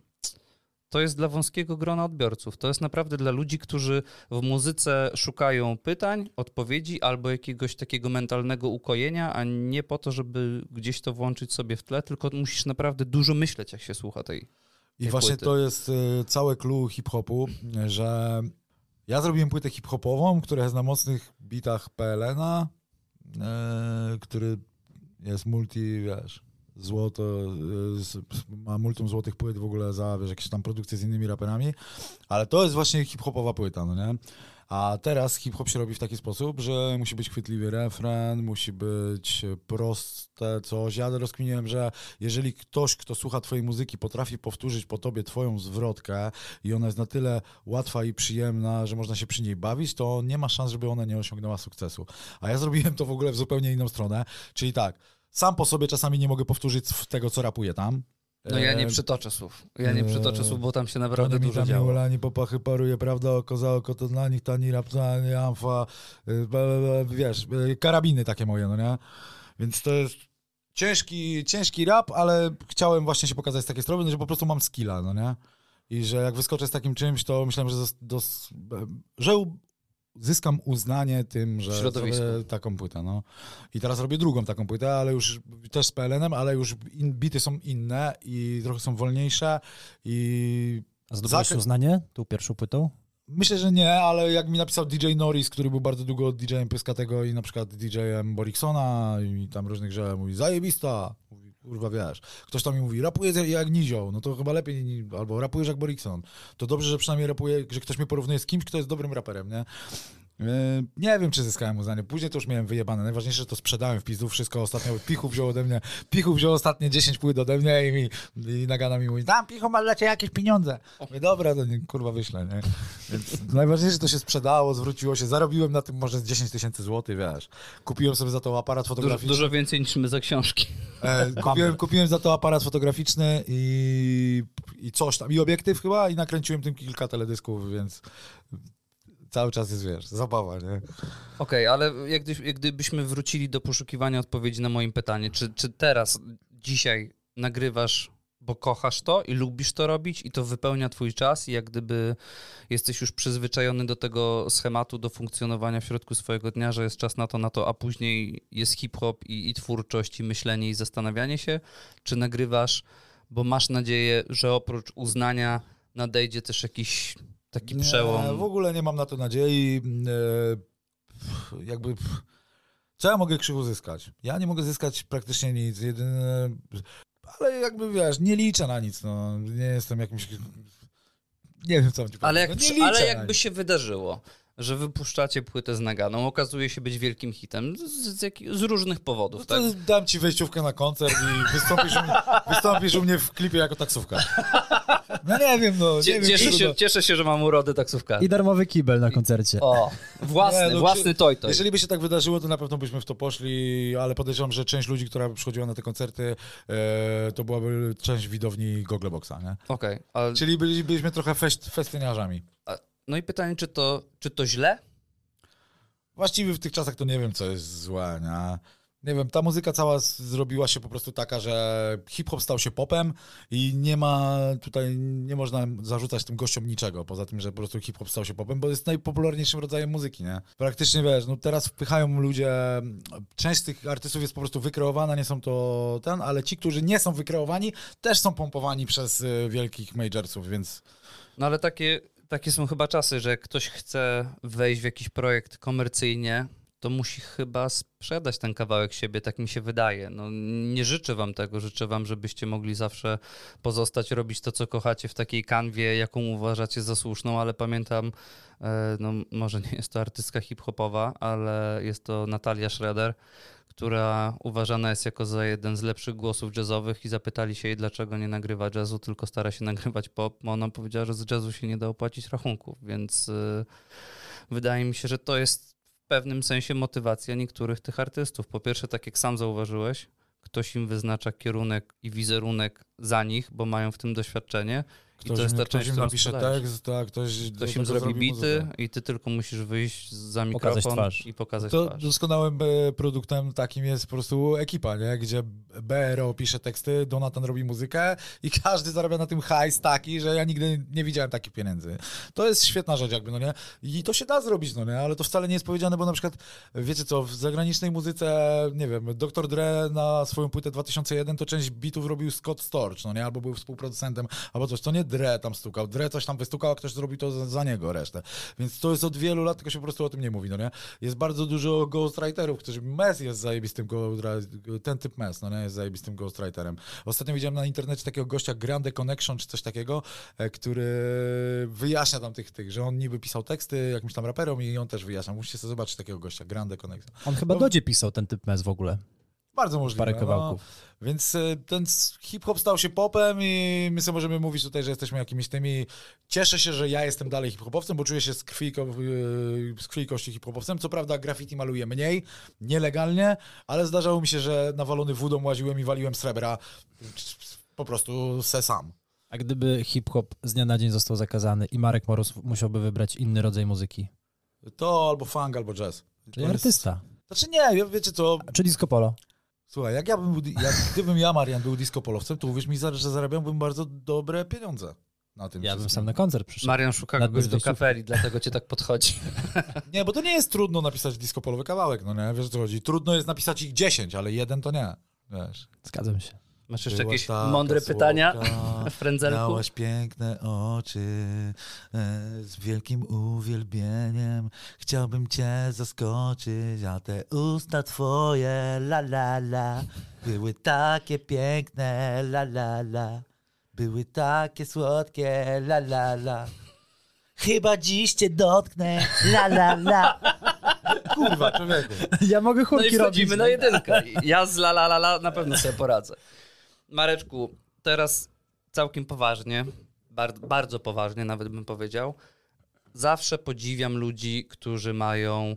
to jest dla wąskiego grona odbiorców. To jest naprawdę dla ludzi, którzy w muzyce szukają pytań, odpowiedzi albo jakiegoś takiego mentalnego ukojenia, a nie po to, żeby gdzieś to włączyć sobie w tle, tylko musisz naprawdę dużo myśleć, jak się słucha tej. I tej właśnie płyty. to jest y, całe clue hip-hopu, że ja zrobiłem płytę hip-hopową, która jest na mocnych bitach PLN-a, y, który jest multi, wiesz, złoto, y, ma multum złotych płyt w ogóle za, wiesz, jakieś tam produkcje z innymi raperami, ale to jest właśnie hip-hopowa płyta, no nie? A teraz hip-hop się robi w taki sposób, że musi być chwytliwy refren, musi być proste coś. Ja rozkminiłem, że jeżeli ktoś, kto słucha twojej muzyki, potrafi powtórzyć po tobie twoją zwrotkę i ona jest na tyle łatwa i przyjemna, że można się przy niej bawić, to nie ma szans, żeby ona nie osiągnęła sukcesu. A ja zrobiłem to w ogóle w zupełnie inną stronę, czyli tak, sam po sobie czasami nie mogę powtórzyć tego, co rapuję tam. No ja nie E, przytoczę słów. Ja nie przytoczę Eee, słów, bo tam się naprawdę mi dużo działo. Ulani popachy paruje, prawda, oko za oko, to dla nich tani rap, tani amfa, bla, wiesz, karabiny takie moje, no nie? Więc to jest ciężki, ciężki rap, ale chciałem właśnie się pokazać z takiej strony, że po prostu mam skilla, no nie? I że jak wyskoczę z takim czymś, to myślałem, że, dos, dos, że zyskam uznanie tym, że zrobię taką płytę, no. I teraz robię drugą taką płytę, ale już też z PLN-em, ale już in, bity są inne i trochę są wolniejsze i A zdobyłeś Zakres- uznanie tą pierwszą płytą? Myślę, że nie, ale jak mi napisał DJ Norris, który był bardzo długo DJ-em Pyskatego i na przykład DJ-em Boriksona i tam różnych rzeczy, mówi zajebista, kurwa wiesz. Ktoś tam mi mówi, rapujesz jak Nizioł, no to chyba lepiej, albo rapujesz jak Borikson. To dobrze, że przynajmniej rapuje, że ktoś mnie porównuje z kimś, kto jest dobrym raperem, nie? E, Nie wiem, czy zyskałem uznanie. Później to już miałem wyjebane. Najważniejsze, że to sprzedałem w pizdu wszystko ostatnio. Pichu wziął ode mnie, Pichu wziął ostatnie 10 płyt ode mnie i, mi, i nagana mi mówi, tam Pichu, masz dla ciebie jakieś pieniądze. Mówię, dobra, to nie, kurwa wyślę, nie? Więc najważniejsze, że to się sprzedało, zwróciło się. Zarobiłem na tym może z 10 tysięcy złotych, wiesz. Kupiłem sobie za to aparat Dużo, fotograficzny. dużo więcej niż my za książki. E, kupiłem, kupiłem za to aparat fotograficzny i, i coś tam, i obiektyw chyba, i nakręciłem tym kilka teledysków, więc cały czas jest, wiesz, zabawa, nie? Okej, ale jak, jak gdybyśmy wrócili do poszukiwania odpowiedzi na moje pytanie, czy, czy teraz, dzisiaj nagrywasz, bo kochasz to i lubisz to robić i to wypełnia twój czas i jak gdyby jesteś już przyzwyczajony do tego schematu, do funkcjonowania w środku swojego dnia, że jest czas na to, na to, a później jest hip-hop i, i twórczość i myślenie i zastanawianie się, czy nagrywasz, bo masz nadzieję, że oprócz uznania nadejdzie też jakiś taki nie, przełom. w ogóle nie mam na to nadziei. E, jakby... Co ja mogę krzyku zyskać? Ja nie mogę zyskać praktycznie nic. Jedyne... Ale jakby, wiesz, nie liczę na nic, no. Nie jestem jakimś... Nie wiem, co mam ci Ale, jak, powiedzieć. no, ale jakby się wydarzyło, że wypuszczacie płytę z naganą, okazuje się być wielkim hitem z, z, jak, z różnych powodów, No tak? dam ci wejściówkę na koncert i wystąpisz u mnie, wystąpisz u mnie w klipie jako taksówka. No nie wiem, no. Nie Cie, wiem, cieszę, się, to- cieszę się, że mam urodę taksówkarza. I darmowy kibel na koncercie. O, własny, Nie, no, własny toj toj. Jeżeli by się tak wydarzyło, to na pewno byśmy w to poszli, ale podejrzewam, że część ludzi, która przychodziła na te koncerty, e, to byłaby część widowni Gogleboxa, nie? Okej, ale- Czyli byli, byliśmy trochę fest, festyniarzami. No i pytanie, czy to, czy to źle? Właściwie w tych czasach to nie wiem, co jest złe, nie? Nie wiem, ta muzyka cała zrobiła się po prostu taka, że hip-hop stał się popem i nie ma tutaj, nie można zarzucać tym gościom niczego, poza tym, że po prostu hip-hop stał się popem, bo jest najpopularniejszym rodzajem muzyki, nie? Praktycznie, wiesz, no teraz wpychają ludzie, część z tych artystów jest po prostu wykreowana, nie są to ten, ale ci, którzy nie są wykreowani, też są pompowani przez y, wielkich majorsów, więc No ale takie, takie są chyba czasy, że ktoś chce wejść w jakiś projekt komercyjnie, to musi chyba sprzedać ten kawałek siebie, tak mi się wydaje. No, nie życzę wam tego, życzę wam, żebyście mogli zawsze pozostać, robić to, co kochacie w takiej kanwie, jaką uważacie za słuszną, ale pamiętam, e, no może nie jest to artystka hip-hopowa, ale jest to Natalia Schroeder, która uważana jest jako za jeden z lepszych głosów jazzowych i zapytali się jej, dlaczego nie nagrywa jazzu, tylko stara się nagrywać pop. Bo ona powiedziała, że z jazzu się nie da opłacić rachunków, więc y, wydaje mi się, że to jest w pewnym sensie motywacja niektórych tych artystów. Po pierwsze, tak jak sam zauważyłeś, ktoś im wyznacza kierunek i wizerunek za nich, i to tym doświadczenie. I ktoś, to jest ta ktoś im napisze tekst, tak, ktoś, Ktoś im zrobi bity i ty tylko musisz wyjść za Pokazać mikrofon twarz. i pokazać To twarz. doskonałym e, produktem takim jest po prostu ekipa, nie? gdzie BRO pisze teksty, Donatan robi muzykę i każdy zarabia na tym hajs taki, że ja nigdy nie widziałem takich pieniędzy. To jest świetna rzecz jakby, no nie? I to się da zrobić, no nie? Ale to wcale nie jest powiedziane, bo na przykład, wiecie co, w zagranicznej muzyce, nie wiem, Dr. Dre na swoją płytę 2001 to część bitów robił Scott Storch, no nie? Albo był współproducentem, albo coś. To nie Dre tam stukał. Dre coś tam wystukał, a ktoś zrobił to za, niego resztę. Więc to jest od wielu lat, tylko się po prostu o tym nie mówi, no nie? Jest bardzo dużo ghostwriterów, którzy... Mes jest zajebistym ten typ Mes, no nie? Jest zajebistym ghostwriterem. Ostatnio widziałem na internecie takiego gościa Grande Connection, czy coś takiego, e, który wyjaśnia tam tych, tych, że on niby pisał teksty jakimś tam raperom i on też wyjaśnia. Musicie sobie zobaczyć takiego gościa, Grande Connection. On chyba No. Dodzie pisał ten typ mes w ogóle. Bardzo możliwe. Parę no. kawałków. Więc e, ten hip-hop stał się popem i my sobie możemy mówić tutaj, że jesteśmy jakimiś tymi... Cieszę się, że ja jestem dalej hip-hopowcem, bo czuję się z krwi, e, z krwi kości hip-hopowcem. Co prawda graffiti maluję mniej, nielegalnie, ale zdarzało mi się, że nawalony wódą łaziłem i waliłem srebra po prostu se sam. A gdyby hip-hop z dnia na dzień został zakazany i Marek Moros musiałby wybrać inny rodzaj muzyki? To albo funk, albo jazz. Czyli artysta. Znaczy nie, wiecie co, Czy disco polo? Słuchaj, jak ja bym był, jak, gdybym ja, Marian, był disco polowcem, to uwierz mi, że zarabiałbym bardzo dobre pieniądze na tym Ja bym sam na koncert przyszedł. Marian szuka kogoś do kafeli, dlatego cię tak podchodzi. Nie, bo to nie jest trudno napisać disco polowy kawałek, no nie, wiesz o co chodzi. Trudno jest napisać ich 10, ale jeden to nie, wiesz. Zgadzam się. Masz jeszcze jakieś mądre pytania, słodka, Frędzelku? Miałaś piękne oczy e, z wielkim uwielbieniem. Chciałbym cię zaskoczyć, a te usta twoje, la la la, były takie piękne, la la la. Były takie słodkie, la la la. Chyba dziś cię dotknę, la la la. Kurwa, człowieku. Ja mogę No chórki i wchodzimy robić. na jedynkę. Ja z la la la la na pewno sobie poradzę. Mareczku, teraz całkiem poważnie, bardzo, bardzo poważnie nawet bym powiedział. Zawsze podziwiam ludzi, którzy mają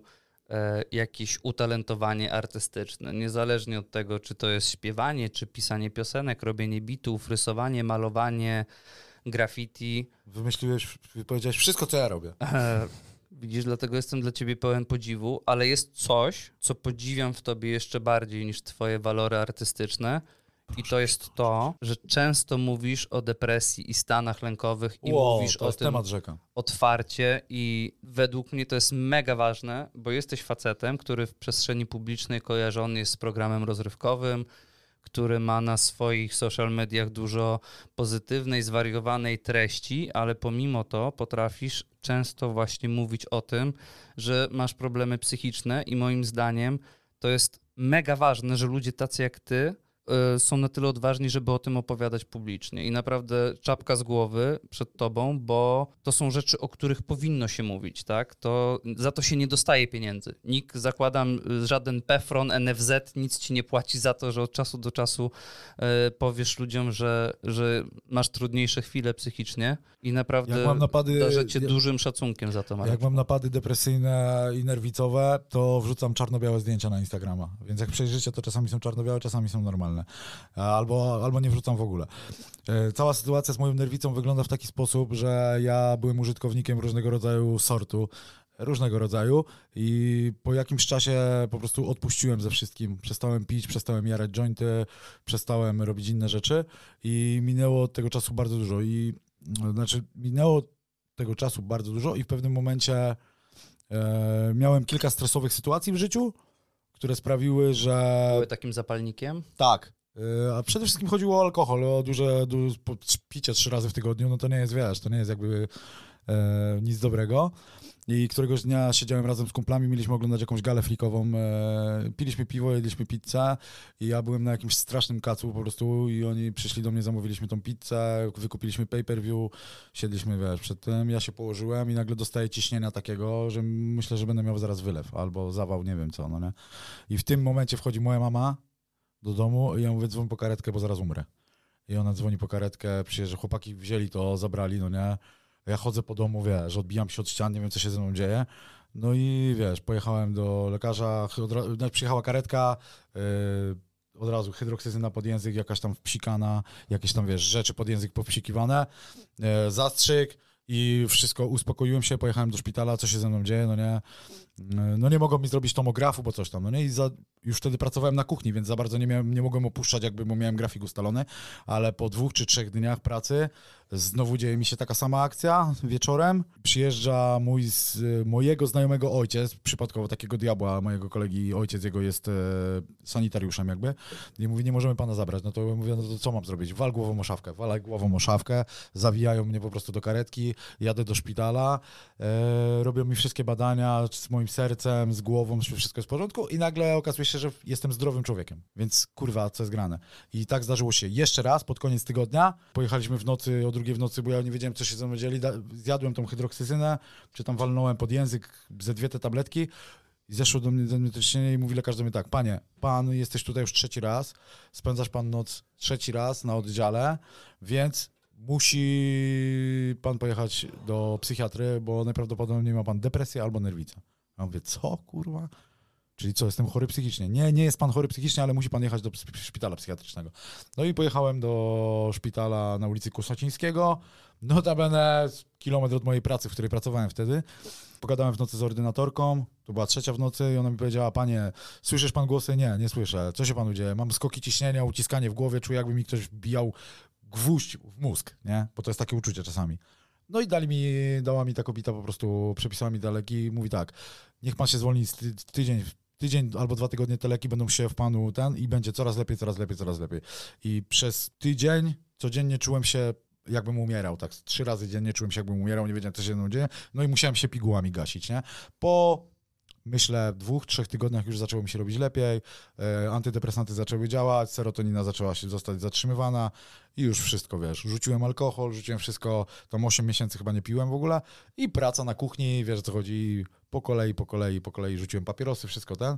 e, jakieś utalentowanie artystyczne. Niezależnie od tego, czy to jest śpiewanie, czy pisanie piosenek, robienie bitów, rysowanie, malowanie, graffiti. Wymyśliłeś, powiedziałeś wszystko, co ja robię. E, Widzisz, dlatego jestem dla ciebie pełen podziwu, ale jest coś, co podziwiam w tobie jeszcze bardziej niż twoje walory artystyczne. I to jest to, że często mówisz o depresji i stanach lękowych i Wow, mówisz o tym otwarcie i według mnie to jest mega ważne, bo jesteś facetem, który w przestrzeni publicznej kojarzony jest z programem rozrywkowym, który ma na swoich social mediach dużo pozytywnej, zwariowanej treści, ale pomimo to potrafisz często właśnie mówić o tym, że masz problemy psychiczne i moim zdaniem to jest mega ważne, że ludzie tacy jak ty są na tyle odważni, żeby o tym opowiadać publicznie. I naprawdę czapka z głowy przed tobą, bo to są rzeczy, o których powinno się mówić, tak? To, za to się nie dostaje pieniędzy. Nikt, zakładam, y, żaden PEFRON, NFZ nic ci nie płaci za to, że od czasu do czasu y, powiesz ludziom, że, że masz trudniejsze chwile psychicznie i naprawdę Jak mam napady- darzę cię jak- dużym szacunkiem za to, Marek. Jak mam napady depresyjne i nerwicowe, to wrzucam czarno-białe zdjęcia na Instagrama. Więc jak przejrzycie, to czasami są czarno-białe, czasami są normalne. Albo, albo nie wrzucam w ogóle. E, Cała sytuacja z moją nerwicą wygląda w taki sposób, że ja byłem użytkownikiem różnego rodzaju sortu, różnego rodzaju i po jakimś czasie po prostu odpuściłem ze wszystkim. Przestałem pić, przestałem jarać jointy, przestałem robić inne rzeczy i minęło od tego czasu bardzo dużo. I znaczy minęło tego czasu bardzo dużo i w pewnym momencie e, miałem kilka stresowych sytuacji w życiu, które sprawiły, że... Były takim zapalnikiem? Tak. E, A przede wszystkim chodziło o alkohol, o duże, po- picie trzy razy w tygodniu, no to nie jest, wiesz, to nie jest jakby e, nic dobrego. I któregoś dnia siedziałem razem z kumplami, mieliśmy oglądać jakąś galę flikową, e, piliśmy piwo, jedliśmy pizzę i ja byłem na jakimś strasznym kacu po prostu i oni przyszli do mnie, zamówiliśmy tą pizzę, wykupiliśmy pay-per-view, siedliśmy, wiesz, przed tym, ja się położyłem i nagle dostaję ciśnienia takiego, że myślę, że będę miał zaraz wylew albo zawał, nie wiem co, no nie. I w tym momencie wchodzi moja mama do domu i ja mówię, dzwoń po karetkę, bo zaraz umrę. I ona dzwoni po karetkę, przyjeżdża, chłopaki wzięli to, zabrali, no nie. Ja chodzę po domu, wiesz, odbijam się od ścian, nie wiem, co się ze mną dzieje. No i wiesz, pojechałem do lekarza, no, przyjechała karetka, yy, od razu hydroksyzyna pod język, jakaś tam wpsikana, jakieś tam, wiesz, rzeczy pod język powpsikiwane, yy, zastrzyk i wszystko, uspokoiłem się, pojechałem do szpitala, co się ze mną dzieje, no nie. Yy, No nie mogą mi zrobić tomografu, bo coś tam, no nie. I za, już wtedy pracowałem na kuchni, więc za bardzo nie, miałem, nie mogłem opuszczać, jakby, bo miałem grafik ustalony, ale po dwóch czy trzech dniach pracy znowu dzieje mi się taka sama akcja wieczorem. Przyjeżdża mój z, mojego znajomego ojciec, przypadkowo takiego diabła, mojego kolegi ojciec jego jest e, sanitariuszem jakby i mówi, nie możemy pana zabrać. No to mówię, no to co mam zrobić? Wal głową o szafkę, głową o szafkę, zawijają mnie po prostu do karetki, jadę do szpitala, e, robią mi wszystkie badania z moim sercem, z głową, wszystko jest w porządku i nagle okazuje się, że jestem zdrowym człowiekiem. Więc kurwa, co jest grane. I tak zdarzyło się jeszcze raz pod koniec tygodnia. Pojechaliśmy w nocy, o drugiej w nocy, bo ja nie wiedziałem, co się ze mną dzieli. Da- Zjadłem tą hydroksyzynę, czy tam walnąłem pod język ze dwie te tabletki. I zeszło do mnie, do mnie ciśnienie i mówi lekarz do mnie tak, panie, pan jesteś tutaj już trzeci raz, spędzasz pan noc trzeci raz na oddziale, więc musi pan pojechać do psychiatry, bo najprawdopodobniej ma pan depresję albo nerwicę. A mówię, co kurwa? Czyli co, jestem chory psychicznie? Nie, nie jest pan chory psychicznie, ale musi pan jechać do szpitala psychiatrycznego. No i pojechałem do szpitala na ulicy Kusocińskiego, notabene kilometr od mojej pracy, w której pracowałem wtedy. Pogadałem w nocy z ordynatorką, to była trzecia w nocy i ona mi powiedziała, panie, słyszysz pan głosy? Nie, nie słyszę. Co się panu dzieje? Mam skoki ciśnienia, uciskanie w głowie, czuję jakby mi ktoś wbijał gwóźdź w mózg, nie? Bo to jest takie uczucie czasami. No i dali mi, dała mi ta kobieta po prostu, przepisała mi te leki i mówi tak, niech pan się zwolni z ty, tydzień, tydzień albo dwa tygodnie te leki będą się w panu ten i będzie coraz lepiej, coraz lepiej, coraz lepiej. I przez tydzień codziennie czułem się jakbym umierał, tak trzy razy dziennie czułem się jakbym umierał, nie wiedziałem co się dzieje, no i musiałem się pigułami gasić, nie? Po myślę, dwóch, trzech tygodniach już zaczęło mi się robić lepiej, e, antydepresanty zaczęły działać, serotonina zaczęła się zostać zatrzymywana i już wszystko, wiesz, rzuciłem alkohol, rzuciłem wszystko, tam 8 miesięcy chyba nie piłem w ogóle i praca na kuchni, wiesz co chodzi, po kolei, po kolei, po kolei rzuciłem papierosy, wszystko ten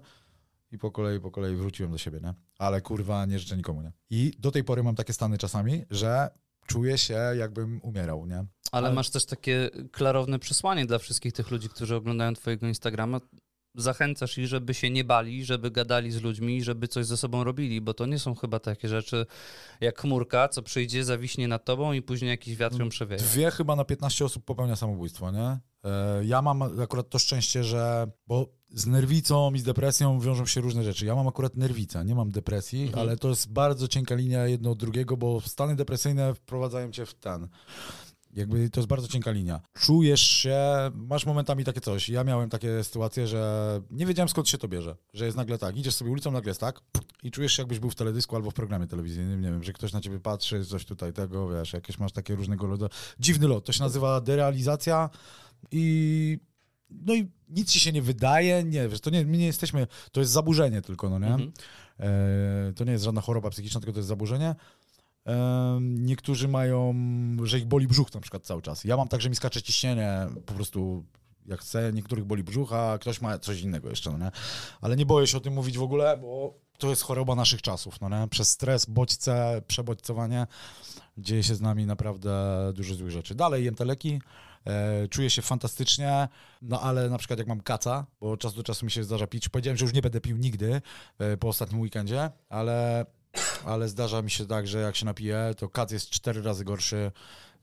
i po kolei, po kolei wróciłem do siebie, nie? Ale kurwa, nie życzę nikomu, nie? I do tej pory mam takie stany czasami, że czuję się jakbym umierał, nie? Ale, Ale- masz też takie klarowne przesłanie dla wszystkich tych ludzi, którzy oglądają twojego Instagrama. Zachęcasz ich, żeby się nie bali, żeby gadali z ludźmi, żeby coś ze sobą robili, bo to nie są chyba takie rzeczy jak chmurka, co przyjdzie, zawiśnie nad tobą i później jakiś wiatr ją przewieje. Dwie chyba na 15 osób popełnia samobójstwo, nie? E, Ja mam akurat to szczęście, że. Bo z nerwicą i z depresją wiążą się różne rzeczy. Ja mam akurat nerwicę, nie mam depresji, Mhm. ale to jest bardzo cienka linia jedno od drugiego, bo stany depresyjne wprowadzają cię w ten. Jakby to jest bardzo cienka linia. Czujesz się, masz momentami takie coś. Ja miałem takie sytuacje, że nie wiedziałem skąd się to bierze. Że jest nagle tak, idziesz sobie ulicą, nagle jest tak i czujesz się jakbyś był w teledysku albo w programie telewizyjnym, nie wiem, że ktoś na ciebie patrzy, coś tutaj tego, wiesz, jakieś masz takie różnego rodzaju... Dziwny lot, to się nazywa derealizacja i... No i nic ci się nie wydaje, nie, wiesz, to nie, my nie jesteśmy, to jest zaburzenie tylko, no nie? Mhm. E, to nie jest żadna choroba psychiczna, tylko to jest zaburzenie. Niektórzy mają, że ich boli brzuch na przykład cały czas. Ja mam tak, że mi skacze ciśnienie po prostu jak chcę, niektórych boli brzuch, a ktoś ma coś innego jeszcze, no nie? Ale nie boję się o tym mówić w ogóle, bo to jest choroba naszych czasów, no nie? Przez stres, bodźce, przebodźcowanie dzieje się z nami naprawdę dużo złych rzeczy. Dalej jem te leki, e, czuję się fantastycznie, no ale na przykład jak mam kaca, bo od czasu do czasu mi się zdarza pić, powiedziałem, że już nie będę pił nigdy e, po ostatnim weekendzie, ale, ale zdarza mi się tak, że jak się napiję, to kac jest cztery razy gorszy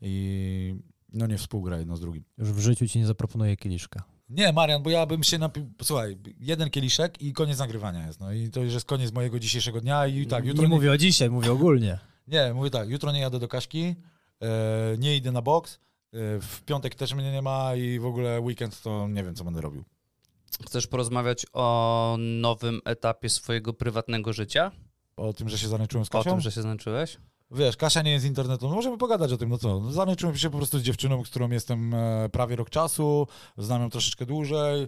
i no nie współgra jedno z drugim. Już w życiu ci nie zaproponuję kieliszka. Nie, Marian, bo ja bym się napił. Słuchaj, jeden kieliszek i koniec nagrywania jest. No i to już jest koniec mojego dzisiejszego dnia i tak, jutro. nie mówię o dzisiaj, mówię ogólnie. Nie, mówię tak, jutro nie jadę do Kaśki, e, nie idę na boks, e, w piątek też mnie nie ma i w ogóle weekend to nie wiem, co będę robił. Chcesz porozmawiać o nowym etapie swojego prywatnego życia? O tym, że się zaręczyłem z O Kasią? tym, że się zmęczyłeś? Wiesz, Kasia nie jest z internetu, no możemy pogadać o tym, no co. No, zaręczyłem się po prostu z dziewczyną, z którą jestem e, prawie rok czasu, znam ją troszeczkę dłużej. E,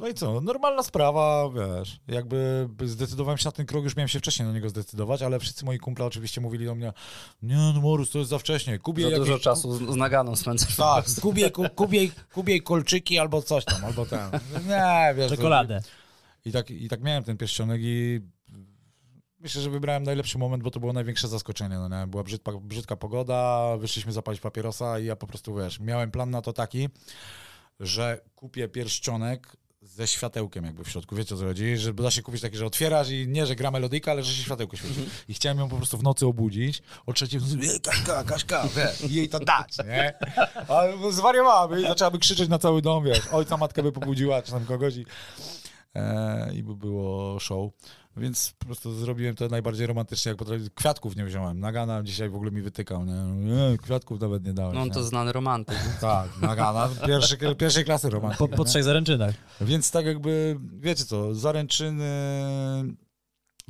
No i co, normalna sprawa, wiesz, jakby zdecydowałem się na ten krok, już miałem się wcześniej na niego zdecydować, ale wszyscy moi kumple oczywiście mówili do mnie, nie no Morus, to jest za wcześnie, Kubie Za jakieś- dużo czasu z naganą spędzasz. Tak. Kubie, ku, kubie, kubie kolczyki albo coś tam, albo ten. Nie, wiesz. Czekoladę. I tak, I tak miałem ten pierścionek i myślę, że wybrałem najlepszy moment, bo to było największe zaskoczenie. No nie? Była brzydka, brzydka pogoda, wyszliśmy zapalić papierosa i ja po prostu, wiesz, miałem plan na to taki, że kupię pierścionek ze światełkiem jakby w środku, wiecie o co chodzi, że da się kupić taki, że otwierasz i nie, że gra melodyjka, ale że się światełko świeci. I chciałem ją po prostu w nocy obudzić, o trzeciej w nocy, "Ej, Kaśka, Kaśka, i jej to dać, nie? A zwariowała, i zaczęłaby krzyczeć na cały dom, wiesz, ojca, matkę by pobudziła, czy tam kogoś i, e, i by było show. Więc po prostu zrobiłem to najbardziej romantycznie, jak potrafiłem. Kwiatków nie wziąłem. Nagana dzisiaj w ogóle mi wytykał, nie? nie kwiatków nawet nie dałem. No on nie? to znany romantyk. Tak, Nagana, pierwszy, pierwszej klasy romantyk. Po, po nie? trzech zaręczynach. Więc tak jakby, wiecie co, zaręczyny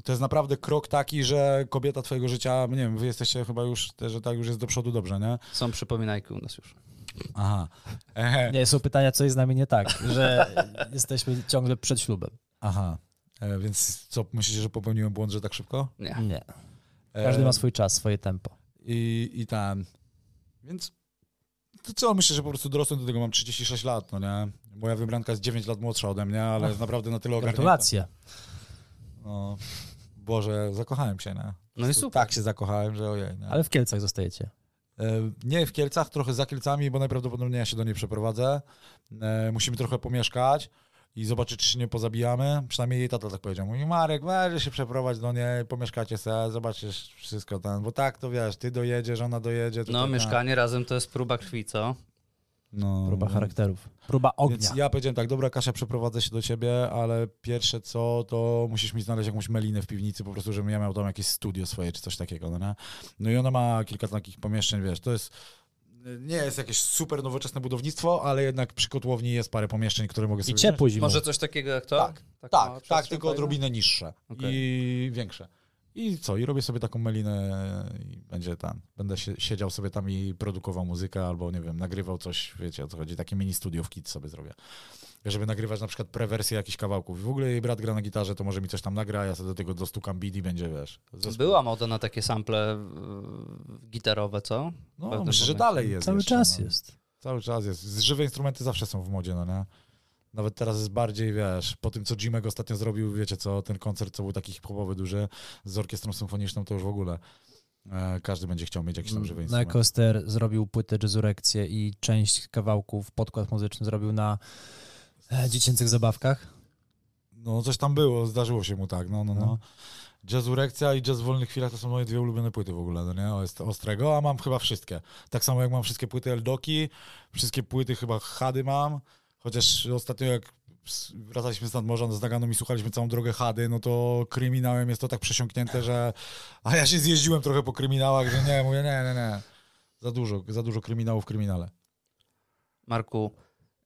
to jest naprawdę krok taki, że kobieta twojego życia, nie wiem, wy jesteście chyba już, że tak już jest do przodu dobrze, nie? Są przypominajki u nas już. Aha. Ehe. Nie, są pytania, co jest z nami nie tak, że jesteśmy ciągle przed ślubem. Aha. E, więc co, myślicie, że popełniłem błąd, że tak szybko? Nie. Nie. E, Każdy ma swój czas, swoje tempo. I, i tam. Więc to co, myślę, że po prostu dorosłem do tego, mam 36 lat, no nie? Moja wybranka jest 9 lat młodsza ode mnie, ale jest naprawdę na tyle ogarnięta. Gratulacje. No, Boże, zakochałem się, nie? No i super. Tak się zakochałem, że ojej. Nie? Ale w Kielcach zostajecie. E, Nie w Kielcach, trochę za Kielcami, bo najprawdopodobniej ja się do niej przeprowadzę. Musimy trochę pomieszkać i zobaczyć, czy się nie pozabijamy. Przynajmniej jej tata tak powiedział. Mówi, Marek, weź się przeprowadź do niej, pomieszkacie se, zobaczysz wszystko tam. Bo tak, to wiesz, ty dojedziesz, ona dojedzie. No, mieszkanie razem to jest próba krwi, co? No, Próba no. charakterów. Próba ognia. Więc ja powiedziałem tak, dobra Kasia, przeprowadzę się do ciebie, ale pierwsze co, to musisz mi znaleźć jakąś melinę w piwnicy, po prostu, żebym ja miał tam jakieś studio swoje, czy coś takiego, no nie? No i ona ma kilka takich pomieszczeń, wiesz, to jest, nie jest jakieś super nowoczesne budownictwo, ale jednak przy kotłowni jest parę pomieszczeń, które mogę sobie... I ciepło zimą. Może coś takiego jak to? Tak, Tak, tak, przestrzeń tylko odrobinę niższe Okej. i większe. I co, i robię sobie taką melinę i będzie tam, będę się, siedział sobie tam i produkował muzykę albo, nie wiem, nagrywał coś, wiecie o co chodzi, takie mini studio w kit sobie zrobię. Żeby nagrywać na przykład prewersję jakichś kawałków. W ogóle jej brat gra na gitarze, to może mi coś tam nagra, ja sobie do tego dostukam beat i będzie, wiesz. zespół. Była moda na takie sample gitarowe, co? No, myślę, że momencie. dalej jest Cały jeszcze, czas no. jest. Cały czas jest. Żywe instrumenty zawsze są w modzie, no nie? Nawet teraz jest bardziej, wiesz, po tym, co Jimek ostatnio zrobił, wiecie co, ten koncert, co był taki hip-hopowy, duży, z orkiestrą symfoniczną, to już w ogóle e, każdy będzie chciał mieć jakiś tam żywy Na instrument. Coaster zrobił płytę jazzurekcję i część kawałków, podkład muzyczny zrobił na e, dziecięcych zabawkach. No, coś tam było, zdarzyło się mu tak, no, no, no. No. Jazzurekcja i Jazz w wolnych chwilach to są moje dwie ulubione płyty w ogóle, no nie? Jest Ostrego, a mam chyba wszystkie. Tak samo jak mam wszystkie płyty Eldoki, wszystkie płyty chyba Hady mam, chociaż ostatnio jak wracaliśmy z nadmorza z Naganą i słuchaliśmy całą drogę Hady, no to kryminałem jest to tak przesiąknięte, że... A ja się zjeździłem trochę po kryminałach, że nie, mówię, nie, nie, nie. Za dużo, za dużo kryminałów w kryminale. Marku,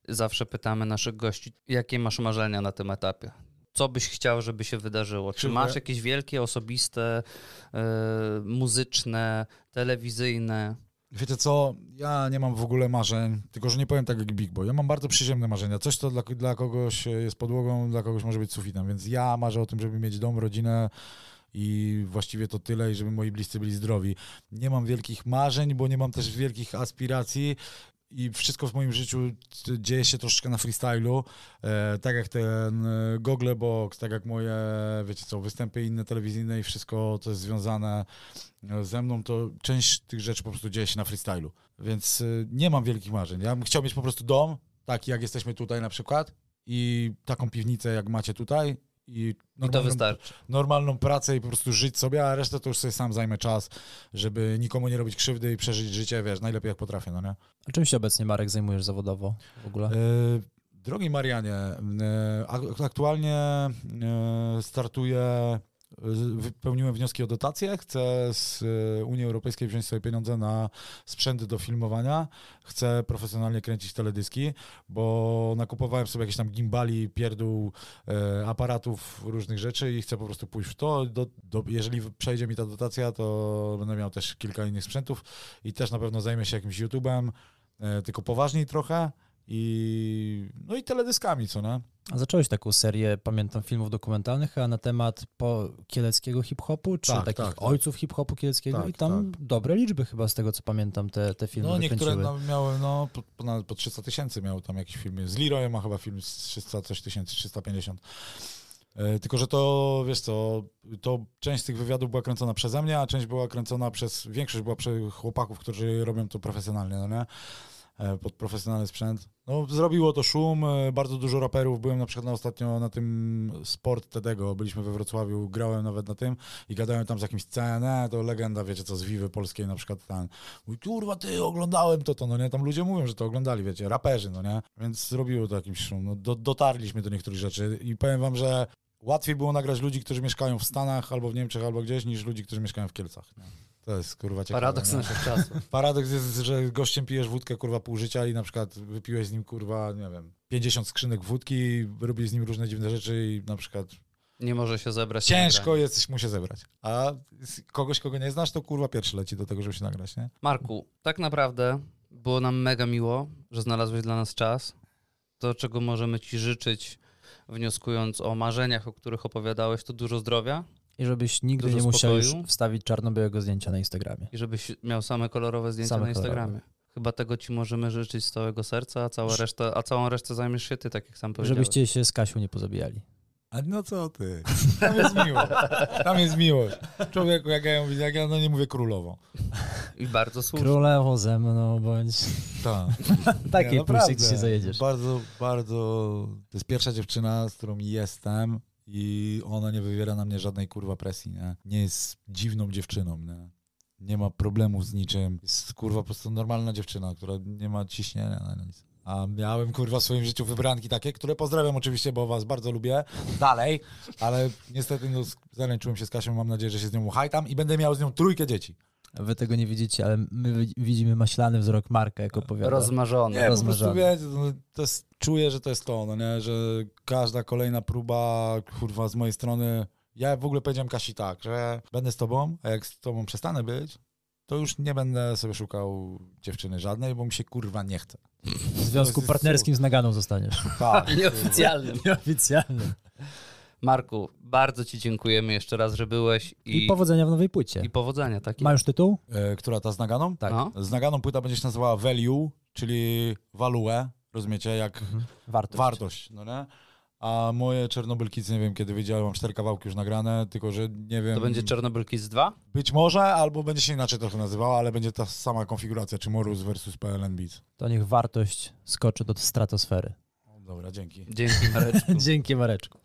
zawsze pytamy naszych gości, jakie masz marzenia na tym etapie? Co byś chciał, żeby się wydarzyło? Czy masz ja- jakieś wielkie, osobiste, e, muzyczne, telewizyjne? Wiecie co, ja nie mam w ogóle marzeń, tylko że nie powiem tak jak Big Boy. Ja mam bardzo przyziemne marzenia. Coś, co dla, dla kogoś jest podłogą, dla kogoś może być sufitem, więc ja marzę o tym, żeby mieć dom, rodzinę i właściwie to tyle i żeby moi bliscy byli zdrowi. Nie mam wielkich marzeń, bo nie mam też wielkich aspiracji i wszystko w moim życiu dzieje się troszeczkę na freestylu, e, tak jak ten e, Google Box, tak jak moje, wiecie co, występy inne telewizyjne i wszystko, co jest związane e, ze mną, to część tych rzeczy po prostu dzieje się na freestylu. Więc y, nie mam wielkich marzeń. Ja bym chciał mieć po prostu dom, taki jak jesteśmy tutaj na przykład i taką piwnicę jak macie tutaj i I to normalną, wystarczy. normalną pracę i po prostu żyć sobie, a resztę to już sobie sam zajmę czas, żeby nikomu nie robić krzywdy i przeżyć życie, wiesz, najlepiej jak potrafię, no nie? A czym się obecnie, Marek, zajmujesz zawodowo w ogóle? E, Drogi Marianie, e, ak- aktualnie e, startuję, wypełniłem wnioski o dotacje, chcę z e, Unii Europejskiej wziąć sobie pieniądze na sprzęty do filmowania, chcę profesjonalnie kręcić teledyski, bo nakupowałem sobie jakieś tam gimbali, pierdół, e, aparatów, różnych rzeczy i chcę po prostu pójść w to. Do, do, jeżeli przejdzie mi ta dotacja, to będę miał też kilka innych sprzętów i też na pewno zajmę się jakimś YouTube'em, e, tylko poważniej trochę i no i teledyskami, co nie? A zacząłeś taką serię, pamiętam, filmów dokumentalnych, a na temat po kieleckiego hip-hopu, czy Tak, takich tak, tak. ojców hip-hopu kieleckiego Tak, i tam dobre liczby chyba z tego, co pamiętam, te, te filmy No niektóre no, miały no po, ponad po 300 tysięcy miał tam jakiś film. Z Leroyem ma chyba film z 300 coś tysięcy, 350. E, Tylko, że to, wiesz co, to część z tych wywiadów była kręcona przeze mnie, a część była kręcona przez, większość była przez chłopaków, którzy robią to profesjonalnie, no nie? E, Pod profesjonalny sprzęt. No, zrobiło to szum, e, bardzo dużo raperów. Byłem na przykład na ostatnio na tym Sport Tedego, byliśmy we Wrocławiu, grałem nawet na tym i gadałem tam z jakimś CNE, to legenda, wiecie co, z Wiwy Polskiej na przykład ten. Mówi, kurwa, ty, oglądałem to, to, no nie? Tam ludzie mówią, że to oglądali, wiecie, raperzy, no nie? Więc zrobiło to jakiś szum. No, do, dotarliśmy do niektórych rzeczy i powiem wam, że łatwiej było nagrać ludzi, którzy mieszkają w Stanach albo w Niemczech, albo gdzieś, niż ludzi, którzy mieszkają w Kielcach. Nie? To jest, kurwa, ciekawe. Paradoks naszych czasów. Paradoks jest, że gościem pijesz wódkę, kurwa, pół życia i na przykład wypiłeś z nim, kurwa, nie wiem, 50 skrzynek wódki, robisz z nim różne dziwne rzeczy i na przykład Nie może się zebrać. ciężko jest mu się zebrać. A kogoś, kogo nie znasz, to kurwa pierwszy leci do tego, żeby się nagrać, nie? Marku, tak naprawdę było nam mega miło, że znalazłeś dla nas czas. To, czego możemy Ci życzyć, wnioskując o marzeniach, o których opowiadałeś, to dużo zdrowia I żebyś nigdy Dużo nie musiał już spokoju. wstawić czarno-białego zdjęcia na Instagramie. i żebyś miał same kolorowe zdjęcia Same na Instagramie. Chyba tego Ci możemy życzyć z całego serca, a, cała reszta, a całą resztę zajmiesz się Ty, tak jak sam powiedziałeś. Żebyście się z Kasią nie pozabijali. A no co ty? Tam jest miłość. Tam jest miłość. Człowieku, jak ja ją widzę, jak ja no nie mówię królową. I bardzo słusznie. Królewo ze mną, bądź... Tak. Takiej Nie, pulsy naprawdę. się zajedziesz. Bardzo, bardzo. To jest pierwsza dziewczyna, z którą jestem i ona nie wywiera na mnie żadnej kurwa presji, nie? Nie jest dziwną dziewczyną, nie? Nie ma problemów z niczym. Jest kurwa po prostu normalna dziewczyna, która nie ma ciśnienia na nic. A miałem kurwa w swoim życiu wybranki takie, które pozdrawiam oczywiście, bo was bardzo lubię. Dalej, ale niestety no, zaręczyłem się z Kasią, mam nadzieję, że się z nią uchajtam i będę miał z nią trójkę dzieci. Wy tego nie widzicie, ale my wi- widzimy maślany wzrok Marka, jak opowiada. Rozmarzony. Nie, po prostu rozmarzony. wiecie, no, to jest, czuję, że to jest to, no nie, że każda kolejna próba, kurwa, z mojej strony Ja w ogóle powiedziałem Kasi tak, że będę z tobą, a jak z tobą przestanę być, to już nie będę sobie szukał dziewczyny żadnej, bo mi się kurwa nie chce. W związku partnerskim z Naganą zostaniesz. Tak. Nieoficjalnym. Nieoficjalnym. Marku, bardzo Ci dziękujemy jeszcze raz, że byłeś I, i, powodzenia w nowej płycie. i powodzenia. Tak Ma już tytuł? E, która ta z Naganą? Tak. No. Z Naganą płyta będzie się nazywała Value, czyli value, rozumiecie, jak Wartość. wartość, no nie? A moje Czernobyl Kids, nie wiem kiedy wyjdzie, mam cztery kawałki już nagrane, tylko że nie wiem... To będzie Czarnobyl Kids 2? Być może, albo będzie się inaczej trochę nazywała, ale będzie ta sama konfiguracja, czy Morus versus PLN Beats. To niech wartość skoczy do stratosfery. Dobra, dzięki. Dzięki Mareczku. Dzięki Mareczku.